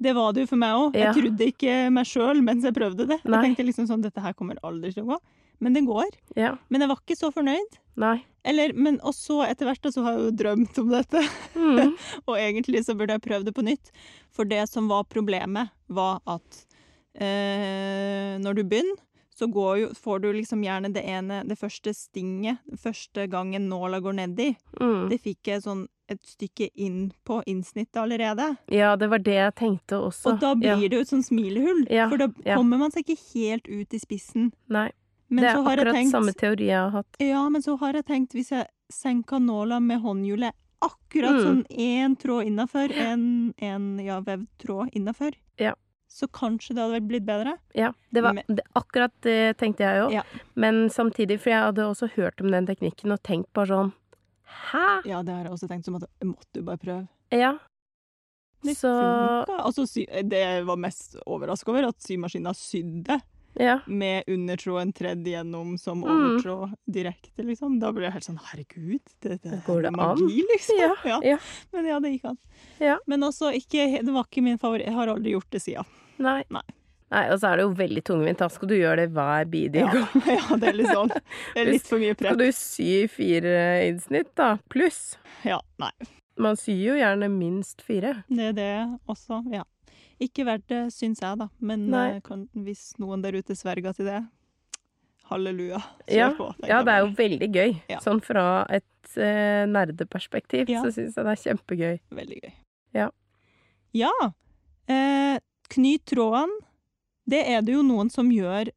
det var det jo for meg òg. Ja. Jeg trodde ikke meg sjøl mens jeg prøvde det. Nei. Jeg tenkte liksom sånn, dette her kommer aldri til å gå. Men det går. Ja. Men jeg var ikke så fornøyd. Nei. Eller, men også etter hvert så har jeg jo drømt om dette. Mm. Og egentlig så burde jeg prøvd det på nytt. For det som var problemet, var at eh, når du begynner, så går jo, får du liksom gjerne det ene, det første stinget, første gangen nåla går nedi. Mm. Det fikk jeg sånn et stykke inn på innsnittet allerede. Ja, det var det jeg tenkte også. Og da blir ja. det jo et sånn smilehull, Ja, for da kommer man seg ikke helt ut i spissen. Nei. Men det er akkurat tenkt, samme teori jeg har hatt. Ja, men så har jeg tenkt, hvis jeg senker nåla med håndhjulet akkurat Mm. sånn én tråd innafor, en, en ja, vevd tråd innafor, Ja. Så kanskje det hadde blitt bedre. Ja, det var det, akkurat det tenkte jeg òg. Ja. Men samtidig, for jeg hadde også hørt om den teknikken og tenkt bare sånn Hæ? Ja, det har jeg også tenkt som at måtte du bare prøve. Ja. Det Så funka. Altså, sy det jeg var mest overraska over, at symaskina sydde Ja. med undertråden tredd gjennom som Mm. direkte, liksom. Da ble jeg helt sånn herregud, det, det Går det er magi, liksom. Ja, ja. Men ja, det gikk an. Ja. Men også ikke Det var ikke min favoritt. Jeg har aldri gjort det siden. Nei. Nei. Nei, Og så er det jo veldig tungvint. Da skal du gjøre det hver bidige Ja. ja, det er litt sånn. Det er litt for mye Skal du sy fire innsnitt, da? Pluss. Ja, nei. Man syr jo gjerne minst fire. Det er det også, ja. Ikke verdt det, syns jeg, da. Men eh, kan, hvis noen der ute sverger til det, halleluja. Ja, på. ja, det er jo veldig gøy. Ja. Sånn fra et eh, nerdeperspektiv Ja. så syns jeg det er kjempegøy. Veldig gøy. Ja. Ja. Eh, knyt tråden. Det er det jo noen som gjør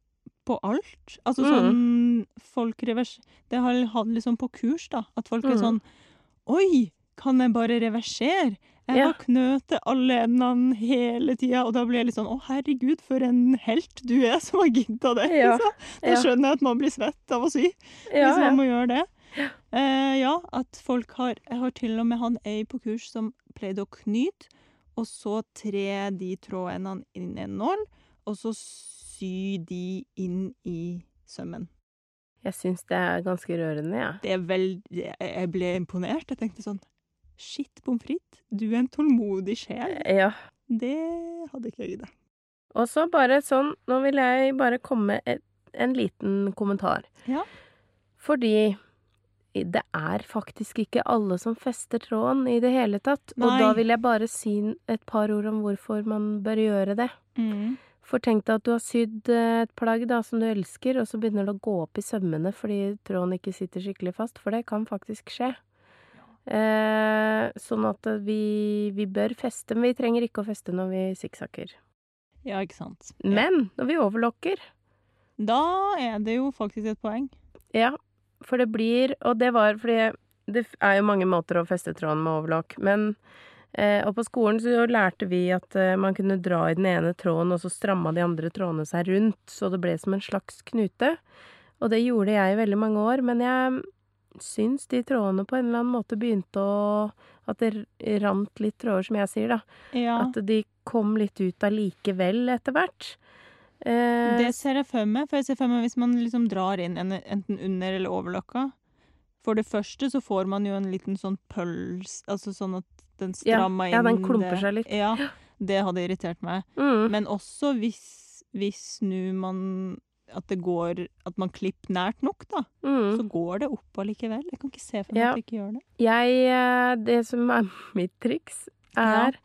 på alt. Altså Mm. sånn folk revers... Det har jeg hatt liksom på kurs, da. At folk er Mm. sånn Oi, kan jeg bare reversere? Jeg Ja. har til alle endene hele tida, og da blir jeg litt sånn Å, herregud, for en helt du er som har gidda det. Ja. Liksom. Da skjønner jeg at man blir svett av å sy Ja, hvis ja. man må gjøre det. Eh, ja, at folk har Jeg har til og med han ei på kurs som pleide å knyte, og så tre de trådendene inn i en nål, og så sy de inn i sømmen. Jeg syns det er ganske rørende, jeg. Det er vel jeg ble imponert. Jeg tenkte sånn Shit, pommes frites, du er en tålmodig sjel. Ja. Det hadde ikke jeg giddet. Og så bare sånn, nå vil jeg bare komme med en liten kommentar. Ja. Fordi det er faktisk ikke alle som fester tråden i det hele tatt. Og da vil jeg bare si et par ord om hvorfor man bør gjøre det. For tenk deg at du har sydd eh, et plagg da, som du elsker, og så begynner det å gå opp i sømmene fordi tråden ikke sitter skikkelig fast, for det kan faktisk skje. Eh, sånn at vi, vi bør feste, men vi trenger ikke å feste når vi sikksakker. Ja, ikke sant. Ja. Men når vi overlocker Da er det jo faktisk et poeng. Ja, for det blir Og det var fordi det er jo mange måter å feste tråden med overlock, men eh, Og på skolen så lærte vi at eh, man kunne dra i den ene tråden, og så stramma de andre trådene seg rundt, så det ble som en slags knute. Og det gjorde jeg i veldig mange år, men jeg syns de trådene på en eller annen måte begynte å At det rant litt tråder, som jeg sier, da. Ja. At de kom litt ut allikevel etter hvert. Eh, Det ser jeg for meg. For jeg ser for meg hvis man liksom drar inn en, enten under eller over løkka. For det første så får man jo en liten sånn pøls Altså sånn at den strammer inn ja, den klumper seg litt. Ja, det hadde irritert meg. mm, Men også hvis hvis nu man at det går At man klipper nært nok, da. Mm. Så går det opp allikevel. Jeg kan ikke se for meg Ja. at du ikke gjør det. Jeg eh, Det som er mitt triks, Ja. er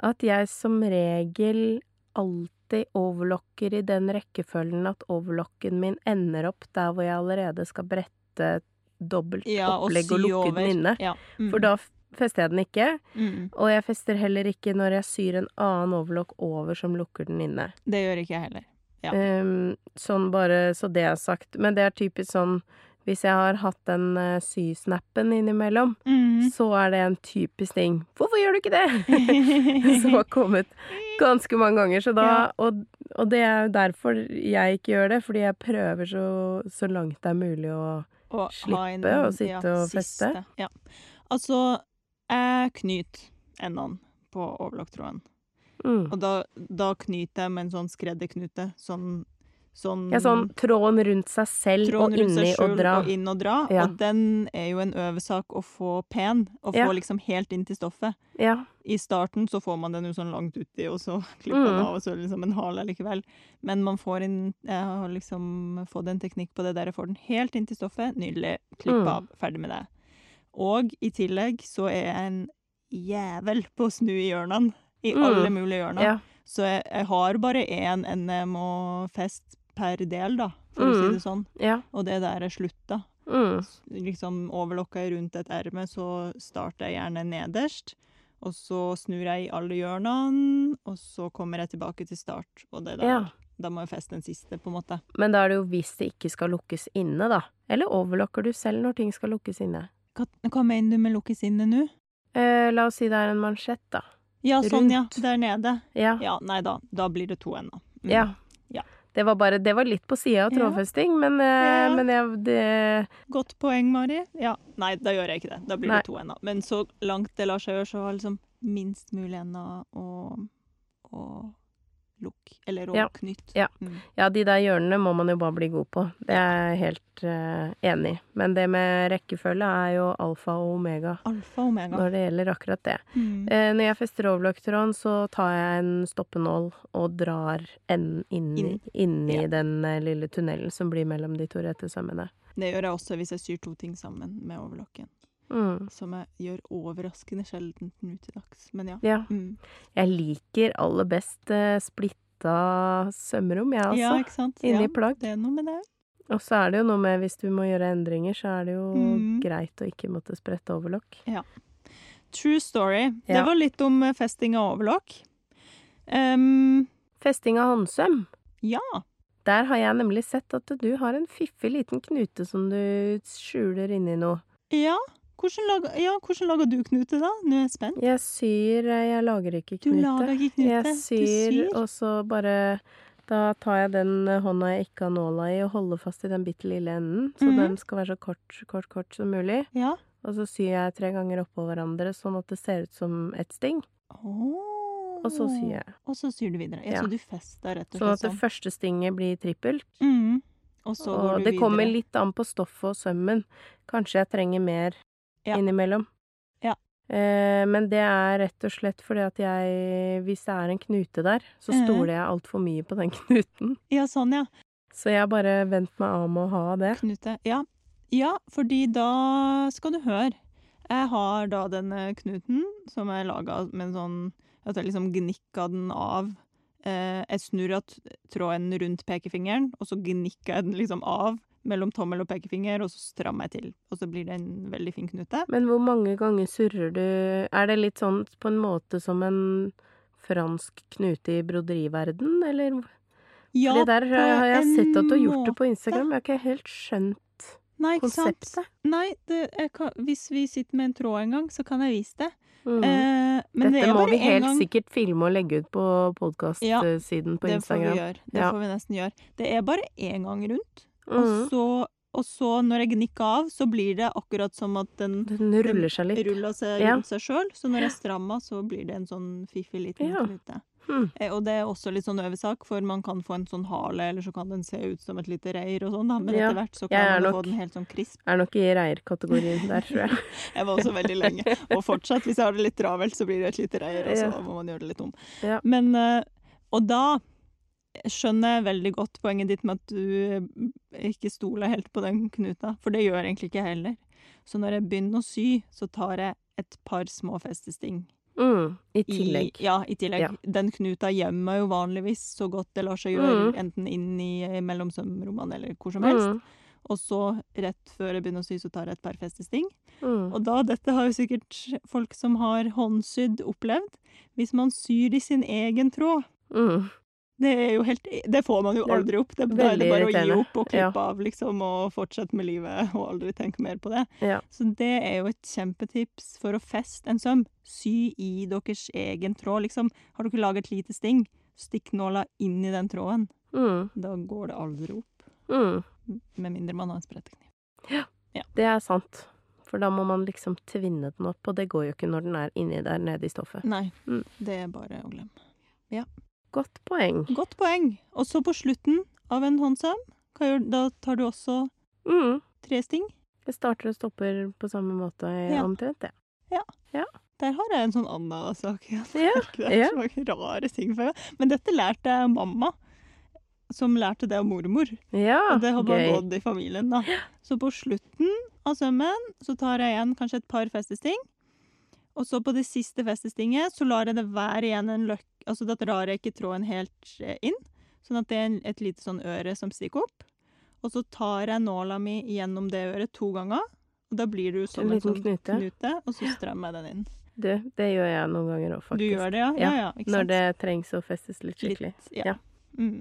at jeg som regel alltid overlocker i den rekkefølgen at overlocken min ender opp der hvor jeg allerede skal brette dobbelt Ja, og opplegg og sy lukke over. den inne. Ja. Mm. For da fester jeg den ikke. mm. Og jeg fester heller ikke når jeg syr en annen overlock over som lukker den inne. Det gjør ikke jeg heller. Ja. Um, sånn bare så det er sagt. Men det er typisk sånn hvis jeg har hatt den uh, sysnappen innimellom, Mm. så er det en typisk ting. Hvorfor gjør du ikke det? som har kommet ganske mange ganger. Så da, Ja. og, og det er jo derfor jeg ikke gjør det, fordi jeg prøver så, så langt det er mulig å Og Slippe en- å sitte og feste. Ja. Altså, jeg knyter endene på overlocktråden. Mm. Og da, da knyter jeg med en sånn skredderknute. Sånn, sånn Ja, sånn tråden rundt seg selv og inni og dra. og inn og dra. Ja. Og den er jo en øvesak å få pen, og Ja. få liksom helt inn til stoffet. Ja. I starten så får man den jo sånn langt uti, og så klipper man Mm. av, og så er det liksom en hale likevel. Men man får inn Jeg har liksom fått en teknikk på det der jeg får den helt inn til stoffet. Nydelig. Klipp Mm. av. Ferdig med det. Og i tillegg så er jeg en jævel på å snu i hjørnene. I Mm. alle mulige hjørner. ja. Så jeg, jeg har bare én NM og fest per del, da, for å si Mm. det sånn. Ja. Og det er der jeg slutta. Mm. Liksom overlokka jeg rundt et erme, så starter jeg gjerne nederst. Og så snur jeg i alle hjørnene, og så kommer jeg tilbake til start. Og det der, Ja. da må jeg feste den siste, på en måte. Men da er det jo hvis det ikke skal lukkes inne, da. Eller overlokker du selv når ting skal lukkes inne? Hva, hva mener du med lukkes inne nå? Eh, la oss si det er en mansjett, da. Ja, sånn, ja. Der nede. Ja. Ja, nei da. Da blir det to ennå. Mm. Ja. Ja. Det var bare Det var litt på sida av trådfesting, men, eh, Ja. men jeg, det Godt poeng, Mari. Ja. Nei, da gjør jeg ikke det. Da blir Nei. det to ennå. Men så langt det lar seg gjøre, så har liksom minst mulig ennå å, å lukke. Eller å Ja. knytte. Ja. Mm. Ja, de der hjørnene må man jo bare bli god på. Det er jeg helt uh, enig i. Men det med rekkefølge er jo alfa og omega Alfa og omega. når det gjelder akkurat det. Mm. Eh, når jeg fester overlocktråden, så tar jeg en stoppenål og drar enden inn, Inn. inn i Ja. den eh, lille tunnelen som blir mellom de to rette sømmene. Det gjør jeg også hvis jeg syr to ting sammen med overlocken. Mm. Som jeg gjør overraskende sjelden nå til dags. Men ja. Ja. Mm. Jeg liker aller best eh, splitta sømrom, jeg ja, sant? Inni ja, plagg. Det er noe med det. Og så er det jo noe med hvis du må gjøre endringer, så er det jo Mm. greit å ikke måtte sprette overlock. Ja. True story. Det var litt om eh, festing av overlock. Um, Festing av håndsøm. ja. Der har jeg nemlig sett at du har en fiffig liten knute som du skjuler inni noe. Ja. Hvordan lager, ja, hvordan lager du knute, da? Nå er jeg spent. Jeg syr eh, Jeg lager ikke knute. Du lager ikke knute. Jeg syr, syr. og så bare Da tar jeg den hånda jeg ikke har nåla i, og holder fast i den bitte lille enden. Så mm. den skal være så kort, kort, kort som mulig. Ja. Og så syr jeg tre ganger oppå hverandre, sånn at det ser ut som et sting. Oh. Og så syr jeg. Og så syr du videre. Ja, Ja. Så du fester rett og Sånn slett at det sånn. første stinget blir trippelt. Mm. Og så går Og du det kommer litt an på stoffet og sømmen. Kanskje jeg trenger mer Ja. innimellom. Ja. Eh, men det er rett og slett fordi at jeg Hvis det er en knute der, så Mhm. stoler jeg altfor mye på den knuten. Ja, sånn, ja. Så jeg har bare vent meg av med å ha det. Knute. Ja. ja, fordi da skal du høre. Jeg har da denne knuten som jeg laga med en sånn At jeg liksom gnikka den av. Eh, jeg snurra tråden rundt pekefingeren, og så gnikka jeg den liksom av mellom tommel og pekefinger, og så strammer jeg til. Og så blir det en veldig fin knute. Men hvor mange ganger surrer du Er det litt sånn på en måte som en fransk knute i broderiverden, eller? Ja, Fordi der på har jeg sett at du har gjort det på. Instagram. Jeg har ikke helt skjønt Nei, konseptet. Nei, det, kan, hvis vi sitter med en tråd en gang, så kan jeg vise det. Mm. Eh, Dette det må vi helt gang. sikkert filme og legge ut på Ja, på på det får vi Instagram. gjøre. Det Ja. får vi nesten gjøre. Det er bare én gang rundt. Og, Mm. så, og så, når jeg gnikker av, så blir det akkurat som at den Den ruller seg litt. ruller seg Ja. rundt seg sjøl. Så når jeg strammer, så blir det en sånn fiffig liten Ja. klute. Mm. Eh, Og det er også litt sånn øvesak, for man kan få en sånn hale, eller så kan den se ut som et lite reir og sånn. Men Ja, etter hvert så kan man nok- få den helt sånn krisp. Jeg Er nok i reirkategorien der, tror jeg. Jeg var også veldig lenge. Og fortsatt, hvis jeg har det litt travelt, så blir det et lite reir, og så Ja. må man gjøre det litt om. Ja. Men, eh, og da jeg skjønner veldig godt poenget ditt med at du eh, ikke stoler helt på den knuta, for det gjør egentlig ikke jeg heller. Så når jeg begynner å sy, så tar jeg et par små festesting. Mm, I I, tillegg. ja, i tillegg. Ja. Den knuta gjemmer jo vanligvis så godt det lar seg gjøre, Mm. enten inn i eh, mellom sømrommene eller hvor som helst. Mm, Og så, rett før jeg begynner å sy, så tar jeg et par festesting. mm. Og da, dette har jo sikkert folk som har håndsydd opplevd, hvis man syr i sin egen tråd. Det er jo helt Det får man jo aldri opp. Det, da er det bare å gi opp og klippe av, liksom, og fortsette med livet og aldri tenke mer på det. Ja. Så det er jo et kjempetips for å feste en søm. Sy i deres egen tråd, liksom. Har dere laget et lite sting, stikk nåla inn i den tråden. Mm. Da går det aldri opp. Mm. Med mindre man har en sprettekniv. Ja, Det er sant. For da må man liksom tvinne den opp, og det går jo ikke når den er inni der nede i stoffet. Nei, Mm. det er bare å glemme. Godt poeng. Godt poeng. Og så på slutten av en gjør, da tar du også Mm. tre sting. Det starter og stopper på samme måte Ja. omtrent, ja. Ja. Der har jeg en sånn annen sak igjen. Ja, Det er ja. så mange rare ting. For Men dette lærte jeg mamma, som lærte det av mormor. Ja, Og det har bare gått i familien, da. Så på slutten av sømmen så tar jeg igjen kanskje et par festesting. Og så på det siste festestinget så lar jeg det være igjen en løkk... Altså da drar jeg ikke tråden helt eh, inn, sånn at det er et lite sånn øre som stikker opp. Og så tar jeg nåla mi gjennom det øret to ganger, og da blir det jo som En en, sånn knute. knute, og så strammer jeg den inn. Du, det gjør jeg noen ganger òg, faktisk. Du gjør det, ja? Ja, ja, ikke Når det trengs å festes litt skikkelig. Litt, ja. Ja. Mm.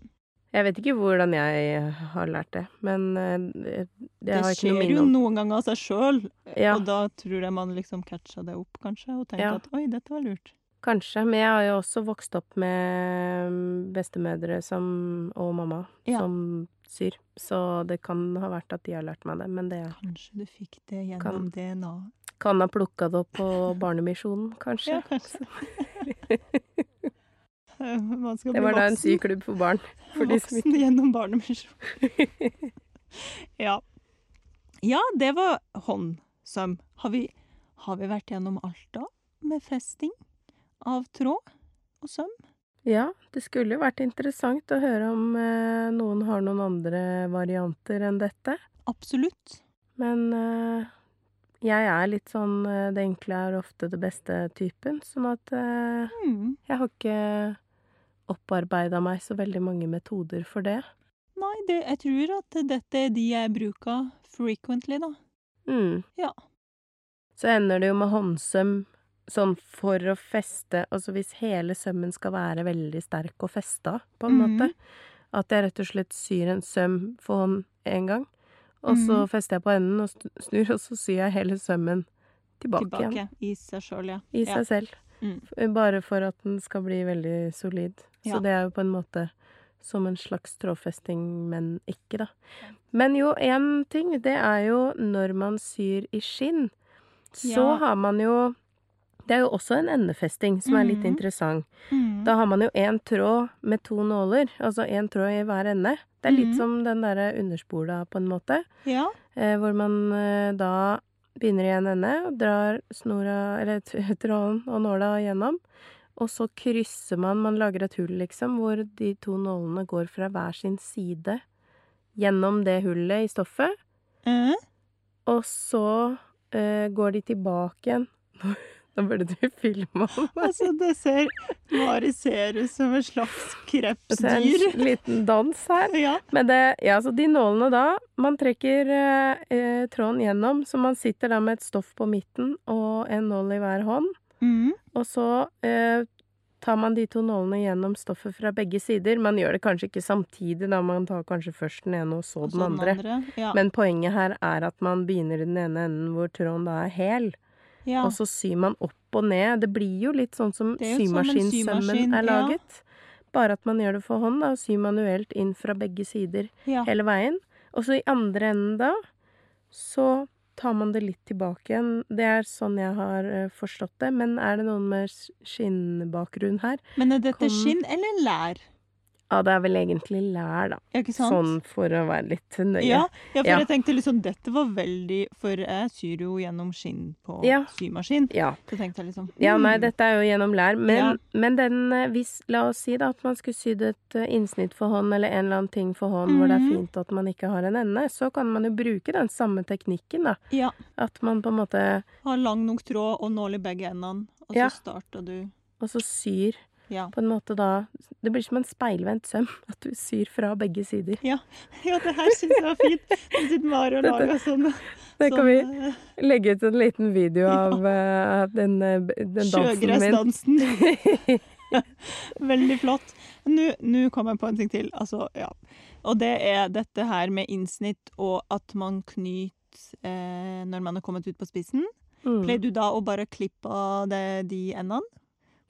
Jeg vet ikke hvordan jeg har lært det, men eh, det, Det har ikke noe skjer minne jo noen ganger av seg sjøl, Ja. og da tror jeg man liksom catcha det opp, kanskje, og tenkte Ja. at oi, dette var lurt. Kanskje, men jeg har jo også vokst opp med mm, bestemødre som, og mamma Ja. som syr, så det kan ha vært at de har lært meg det, men det Kanskje du fikk det gjennom Kan- DNA. kan ha plukka det opp på Barnemisjonen, kanskje. Ja, kanskje. Det var da en syklubb for barn. For voksen gjennom barnemisjon. ja. ja, det var håndsøm. Har vi, har vi vært gjennom alt da? Med festing av tråd og søm? Ja, det skulle jo vært interessant å høre om eh, noen har noen andre varianter enn dette. Absolutt. Men eh, jeg er litt sånn eh, det enkle er ofte det beste-typen, sånn at eh, Mm. jeg har ikke opparbeida meg så veldig mange metoder for det. Nei, det, jeg tror at dette er de jeg bruker frequently, da. Mm. Ja. Så ender det jo med håndsøm sånn for å feste Altså hvis hele sømmen skal være veldig sterk og festa, på en mm. måte. At jeg rett og slett syr en søm for hånd én gang, og så Mhm. fester jeg på enden og snur, og så syr jeg hele sømmen tilbake, igjen. Tilbake i seg sjøl, ja. I ja. seg selv. Mm. Bare for at den skal bli veldig solid. Ja. Så det er jo på en måte som en slags trådfesting, men ikke, da. Men jo, én ting, det er jo når man syr i skinn, så Ja. har man jo Det er jo også en endefesting som er litt Mhm. interessant. Mm. Da har man jo én tråd med to nåler, altså én tråd i hver ende. Det er litt mm. som den derre underspola, på en måte. Ja. Eh, hvor man eh, da begynner i en ende og drar snora, eller tråden og nåla gjennom. Og så krysser man, man lager et hull liksom, hvor de to nålene går fra hver sin side gjennom det hullet i stoffet. Mm. Og så uh, går de tilbake igjen. Da burde du filme om. Altså, det ser Mari ser ut som et slags Det er en liten dans her. Ja. Men det, ja, så de nålene da, man trekker eh, eh, tråden gjennom, så man sitter da med et stoff på midten og en nål i hver hånd. Mm. Og så eh, tar man de to nålene gjennom stoffet fra begge sider. Man gjør det kanskje ikke samtidig, da man tar kanskje først den ene og så Og den andre. Ja. Men poenget her er at man begynner i den ene enden hvor tråden da er hel, ja. og så syr man opp og ned. Det blir jo litt sånn som symaskinsømmen symaskin, er ja. laget. Bare at man gjør det for hånd, da, og syr manuelt inn fra begge sider ja. hele veien. Og så i andre enden da, så tar man det litt tilbake igjen. Det er sånn jeg har eh, forstått det. Men er det noen med skinnbakgrunn her? Men er dette Kom- skinn eller lær? Ja, det er vel egentlig lær, da. Ja, ikke sant? Sånn for å være litt nøye. Ja, ja, for Ja. jeg tenkte liksom dette var veldig For jeg syr jo gjennom skinn på symaskin. Ja. Så tenkte jeg liksom Ja, nei, hmm, dette er jo gjennom lær, men, men den eh, hvis La oss si da at man skulle sydd et eh, innsnitt for hånd, eller en eller annen ting for hånd, hvor det er Mhm. fint at man ikke har en ende, så kan man jo bruke den samme teknikken, da. Ja. At man på en måte Har lang nok tråd og nål i begge endene, og så starter du Og så syr Ja. på en måte da Det blir som en speilvendt søm, at du syr fra begge sider. Ja, ja det her syns jeg var fint. Det sitter Mari og lager sånn, Det kan vi sånn eh, legge ut en liten video Ja. av eh, den, eh, den dansen min. sjøgressdansen. Veldig flott. Nå kom jeg på en ting til. Altså, ja. Og det er dette her med innsnitt og at man knyter eh, når man har kommet ut på spissen. Mm. Pleier du da å bare klippe av de endene?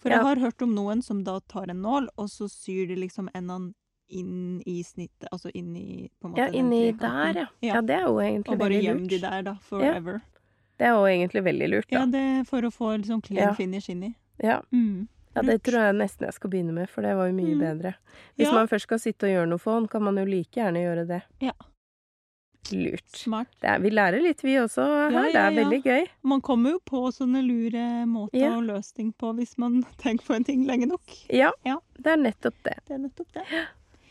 For Ja. jeg har hørt om noen som da tar en nål, og så syr de liksom endene inn i snittet. Altså inn i på en måte, Ja, den inni der, ja. Ja. ja. Det er jo egentlig veldig lurt. Og bare gjem de der, da. Forever. Det er jo egentlig veldig lurt, da. Ja, det er for å få liksom clean finish inni. Ja. Mm. Ja, det tror jeg nesten jeg skal begynne med, for det var jo mye Mm. bedre. Hvis Ja. man først skal sitte og gjøre noe for hånd, kan man jo like gjerne gjøre det. Ja. Lurt. Smart. Det er, vi lærer litt, vi også her. Ja, Det er ja. veldig gøy. Man kommer jo på sånne lure måter Ja. å løse ting på hvis man tenker på en ting lenge nok. Ja, Ja. det er nettopp det. Det er nettopp det.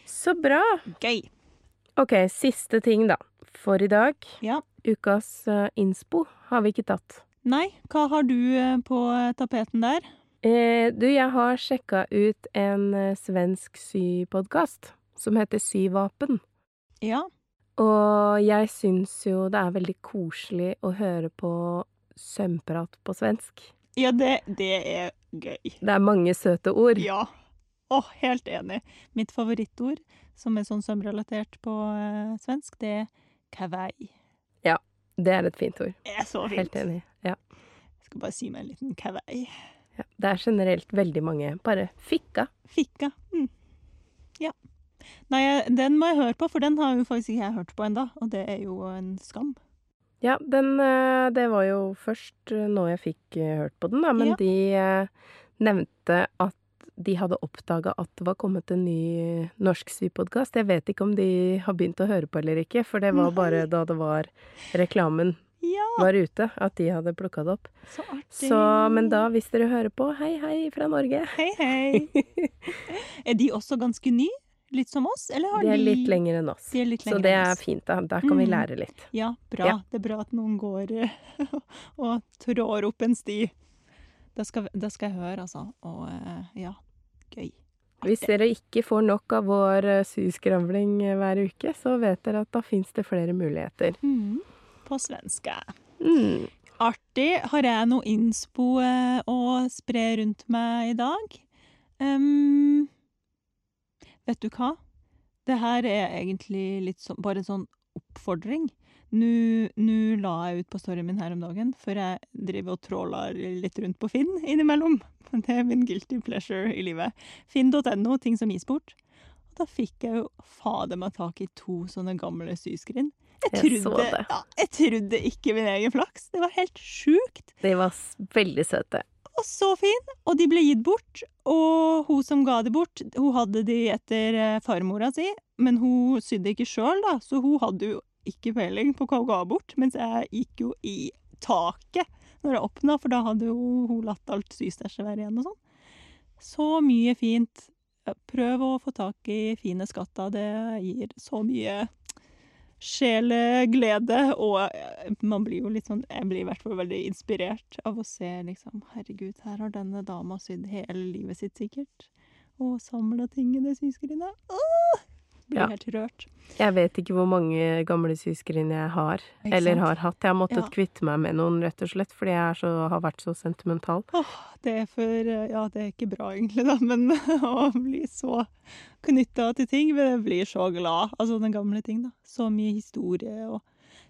Så bra. Gøy. Ok, siste ting, da. For i dag. Ja. Ukas eh, innspo har vi ikke tatt. Nei, hva har du eh, på tapeten der? Eh, du, jeg har sjekka ut en eh, svensk sypodkast som heter Syvapen. Ja. Og jeg syns jo det er veldig koselig å høre på sømprat på svensk. Ja, det, det er gøy. Det er mange søte ord. Ja. Å, helt enig. Mitt favorittord, som er sånn sømrelatert på uh, svensk, det er kawaii. Det er et fint ord. Det er så fint. Helt enig. Ja. Jeg skal bare si meg en liten kawaii. ja. Det er generelt veldig mange. Bare fikka. Fikka. Mm. Ja. Nei, den må jeg høre på, for den har jo faktisk ikke jeg hørt på enda, og det er jo en skam. Ja, den eh, Det var jo først eh, nå jeg fikk eh, hørt på den, da, men Ja. de nevnte at de hadde oppdaga at det var kommet en ny norsk sypodkast. Jeg vet ikke om de har begynt å høre på eller ikke, for det var bare da det var reklamen Ja, var ute, at de hadde plukka det opp. så artig. Så, men da, hvis dere hører på, hei hei fra Norge. Hei, hei. er de også ganske ny? Litt som oss, eller har De de er litt lenger enn oss. De er litt Så det er fint, da. Da kan vi Mm. lære litt. Ja, bra. Ja. Det er bra at noen går og trår opp en sti. Det skal, det skal jeg høre, altså. Og eh, ja, gøy. Hvis dere ikke får nok av vår eh, syskravling eh, hver uke, så vet dere at da fins det flere muligheter. Mm. På svenske. Mm. Artig. Har jeg noe innspo å spre rundt meg i dag? Ehm, vet du hva? Det her er egentlig litt sånn, bare en sånn oppfordring. Nå nå la jeg ut på storyen min her om dagen, for jeg driver og tråler litt rundt på Finn innimellom. Det er min guilty pleasure i livet. Finn.no, ting som gis bort. Og da fikk jeg jo fader meg tak i to sånne gamle syskrin. Jeg Jeg trodde, det. ja, jeg trodde ikke min egen flaks. Det var helt sjukt. De var veldig søte. Og så fin! Og de ble gitt bort. Og hun som ga de bort, hun hadde de etter eh, farmora si, men hun sydde ikke sjøl, da, så hun hadde jo ikke peiling på hva hun ga bort, mens jeg gikk jo i taket når jeg åpna, for da hadde jo hun latt alt systæsjet være igjen og sånn. Så mye fint. Prøv å få tak i fine skatter. Det gir så mye sjeleglede, og eh, man blir jo litt sånn Jeg blir i hvert fall veldig inspirert av å se liksom Herregud, her har denne dama sydd hele livet sitt, sikkert. Og samla tingene syskerinet. Åh! Blir Ja. helt rørt. Jeg vet ikke hvor mange gamle søsken jeg har, Ikke eller sant? har hatt. Jeg har måttet Ja. kvitte meg med noen, rett og slett, fordi jeg så, har vært så sentimental. Åh, det er for Ja, det er ikke bra egentlig, da, men å bli så knytta til ting Jeg blir så glad Altså den gamle ting, da. Så mye historie og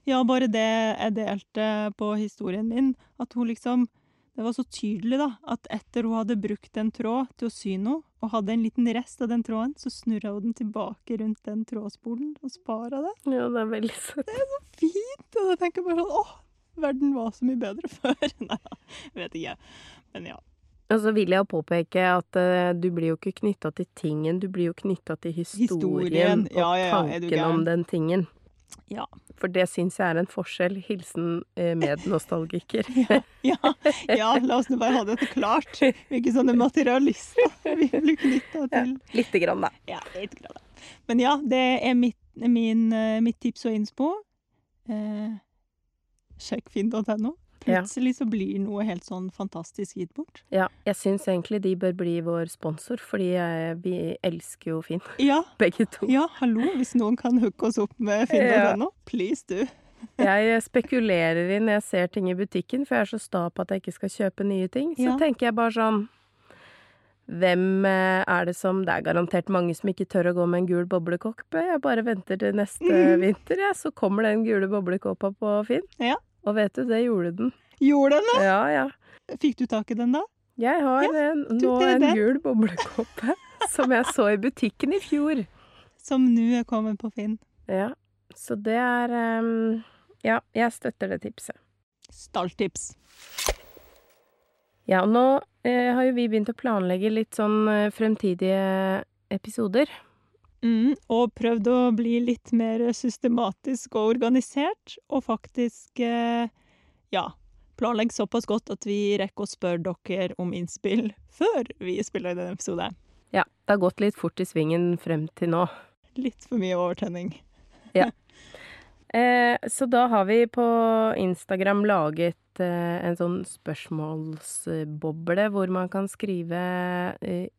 Ja, bare det jeg delte på historien min, at hun liksom Det var så tydelig, da, at etter hun hadde brukt en tråd til å sy noe, og hadde en liten rest av den tråden, så snurra hun den tilbake rundt den trådspolen og spara det. Ja, det er veldig søtt. Fint! Og da tenker jeg bare sånn Åh, verden var så mye bedre før. Nei da, vet ikke. Men ja. Og så vil jeg påpeke at uh, du blir jo ikke knytta til tingen, du blir jo knytta til historien, Historien. Ja, og ja, ja, er tanken om den tingen. Ja. For det syns jeg er en forskjell. Hilsen uh, mednostalgiker. Ja, ja, la oss nå bare ha dette klart. Ikke sånne materialister. Vi blir knytta til Lite grann, da. Ja, litt grad. Men ja, det er mitt, min, eh, mitt tips og innspo. Eh, sjekk finn.no. Ja. Plutselig så blir noe helt sånn fantastisk gitt bort. Ja, jeg syns egentlig de bør bli vår sponsor, fordi vi elsker jo Finn, Ja, begge to. ja, hallo, hvis noen kan hooke oss opp med finn.no, please du. Jeg spekulerer i når jeg ser ting i butikken, for jeg er så sta på at jeg ikke skal kjøpe nye ting. Så Ja. tenker jeg bare sånn Hvem eh, er det som Det er garantert mange som ikke tør å gå med en gul boblekåpe. Jeg bare venter til neste mm. vinter, jeg, så kommer den gule boblekåpa på Finn. Ja. Og vet du, det gjorde den. Gjorde den det? Ja, ja. Fikk du tak i den da? Jeg har en, nå det en gul boblekåpe som jeg så i butikken i fjor. Som nå er kommet på Finn. Ja, så det er um, Ja, jeg støtter det tipset. Stalltips. Ja, og nå eh, har jo vi begynt å planlegge litt sånn eh, fremtidige episoder. Mm, og prøvd å bli litt mer systematisk og organisert, og faktisk eh, ja, planlegge såpass godt at vi rekker å spørre dere om innspill før vi spiller denne episoden. episode. Ja, det har gått litt fort i svingen frem til nå. Litt for mye overtenning. Eh, så da har vi på Instagram laget eh, en sånn spørsmålsboble hvor man kan skrive eh,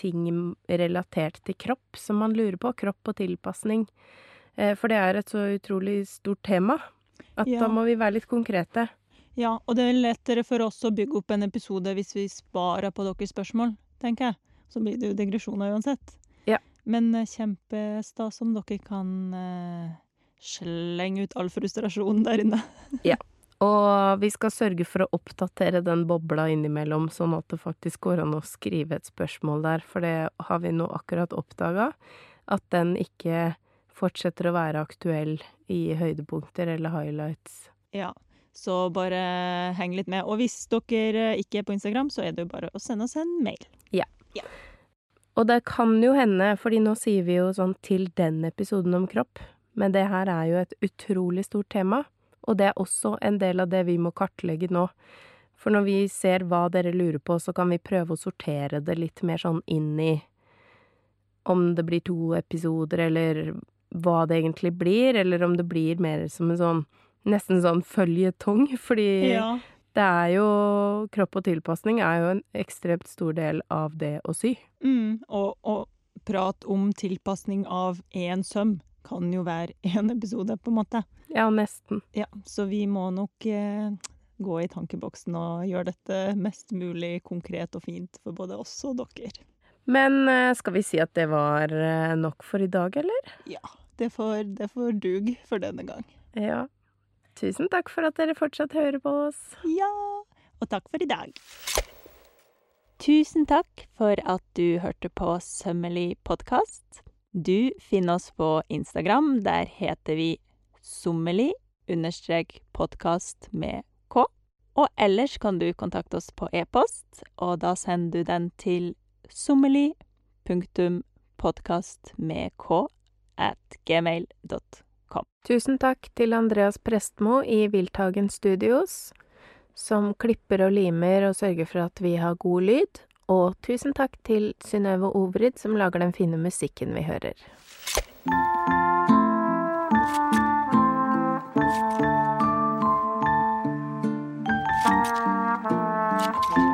ting relatert til kropp som man lurer på. Kropp og tilpasning. Eh, for det er et så utrolig stort tema at Ja. da må vi være litt konkrete. Ja, og det er lettere for oss å bygge opp en episode hvis vi sparer på deres spørsmål, tenker jeg. Så blir det jo digresjoner uansett. Ja. Men eh, kjempestas om dere kan eh, slenge ut all frustrasjon der inne. Og vi skal sørge for å oppdatere den bobla innimellom, sånn at det faktisk går an å skrive et spørsmål der, for det har vi nå akkurat oppdaga, at den ikke fortsetter å være aktuell i høydepunkter eller highlights. Ja, så bare heng litt med. Og hvis dere ikke er på Instagram, så er det jo bare å sende oss en mail. Ja. Og det kan jo hende, fordi nå sier vi jo sånn til den episoden om kropp, men det her er jo et utrolig stort tema, og det er også en del av det vi må kartlegge nå. For når vi ser hva dere lurer på, så kan vi prøve å sortere det litt mer sånn inn i om det blir to episoder, eller hva det egentlig blir, eller om det blir mer som en sånn nesten sånn føljetong, fordi Ja. det er jo Kropp og tilpasning er jo en ekstremt stor del av det å sy. Mm, og, og prat om tilpasning av én søm kan jo være én episode, på en måte. Ja, nesten. Ja, så vi må nok eh, gå i tankeboksen og gjøre dette mest mulig konkret og fint for både oss og dere. Men eh, skal vi si at det var eh, nok for i dag, eller? Ja, det får, det får dug for denne gang. Ja. Tusen takk for at dere fortsatt hører på oss. Ja, og takk for i dag. Tusen takk for at du hørte på Sømmelig podkast. Du finner oss på Instagram. Der heter vi sommeli understrek podkast med k. Og ellers kan du kontakte oss på e-post, og da sender du den til sommelig punktum podkast med k at gmail.com. Tusen takk til Andreas Prestmo i Wildtagen Studios, som klipper og limer og sørger for at vi har god lyd. Og tusen takk til Synnøve Obrid, som lager den fine musikken vi hører. Thank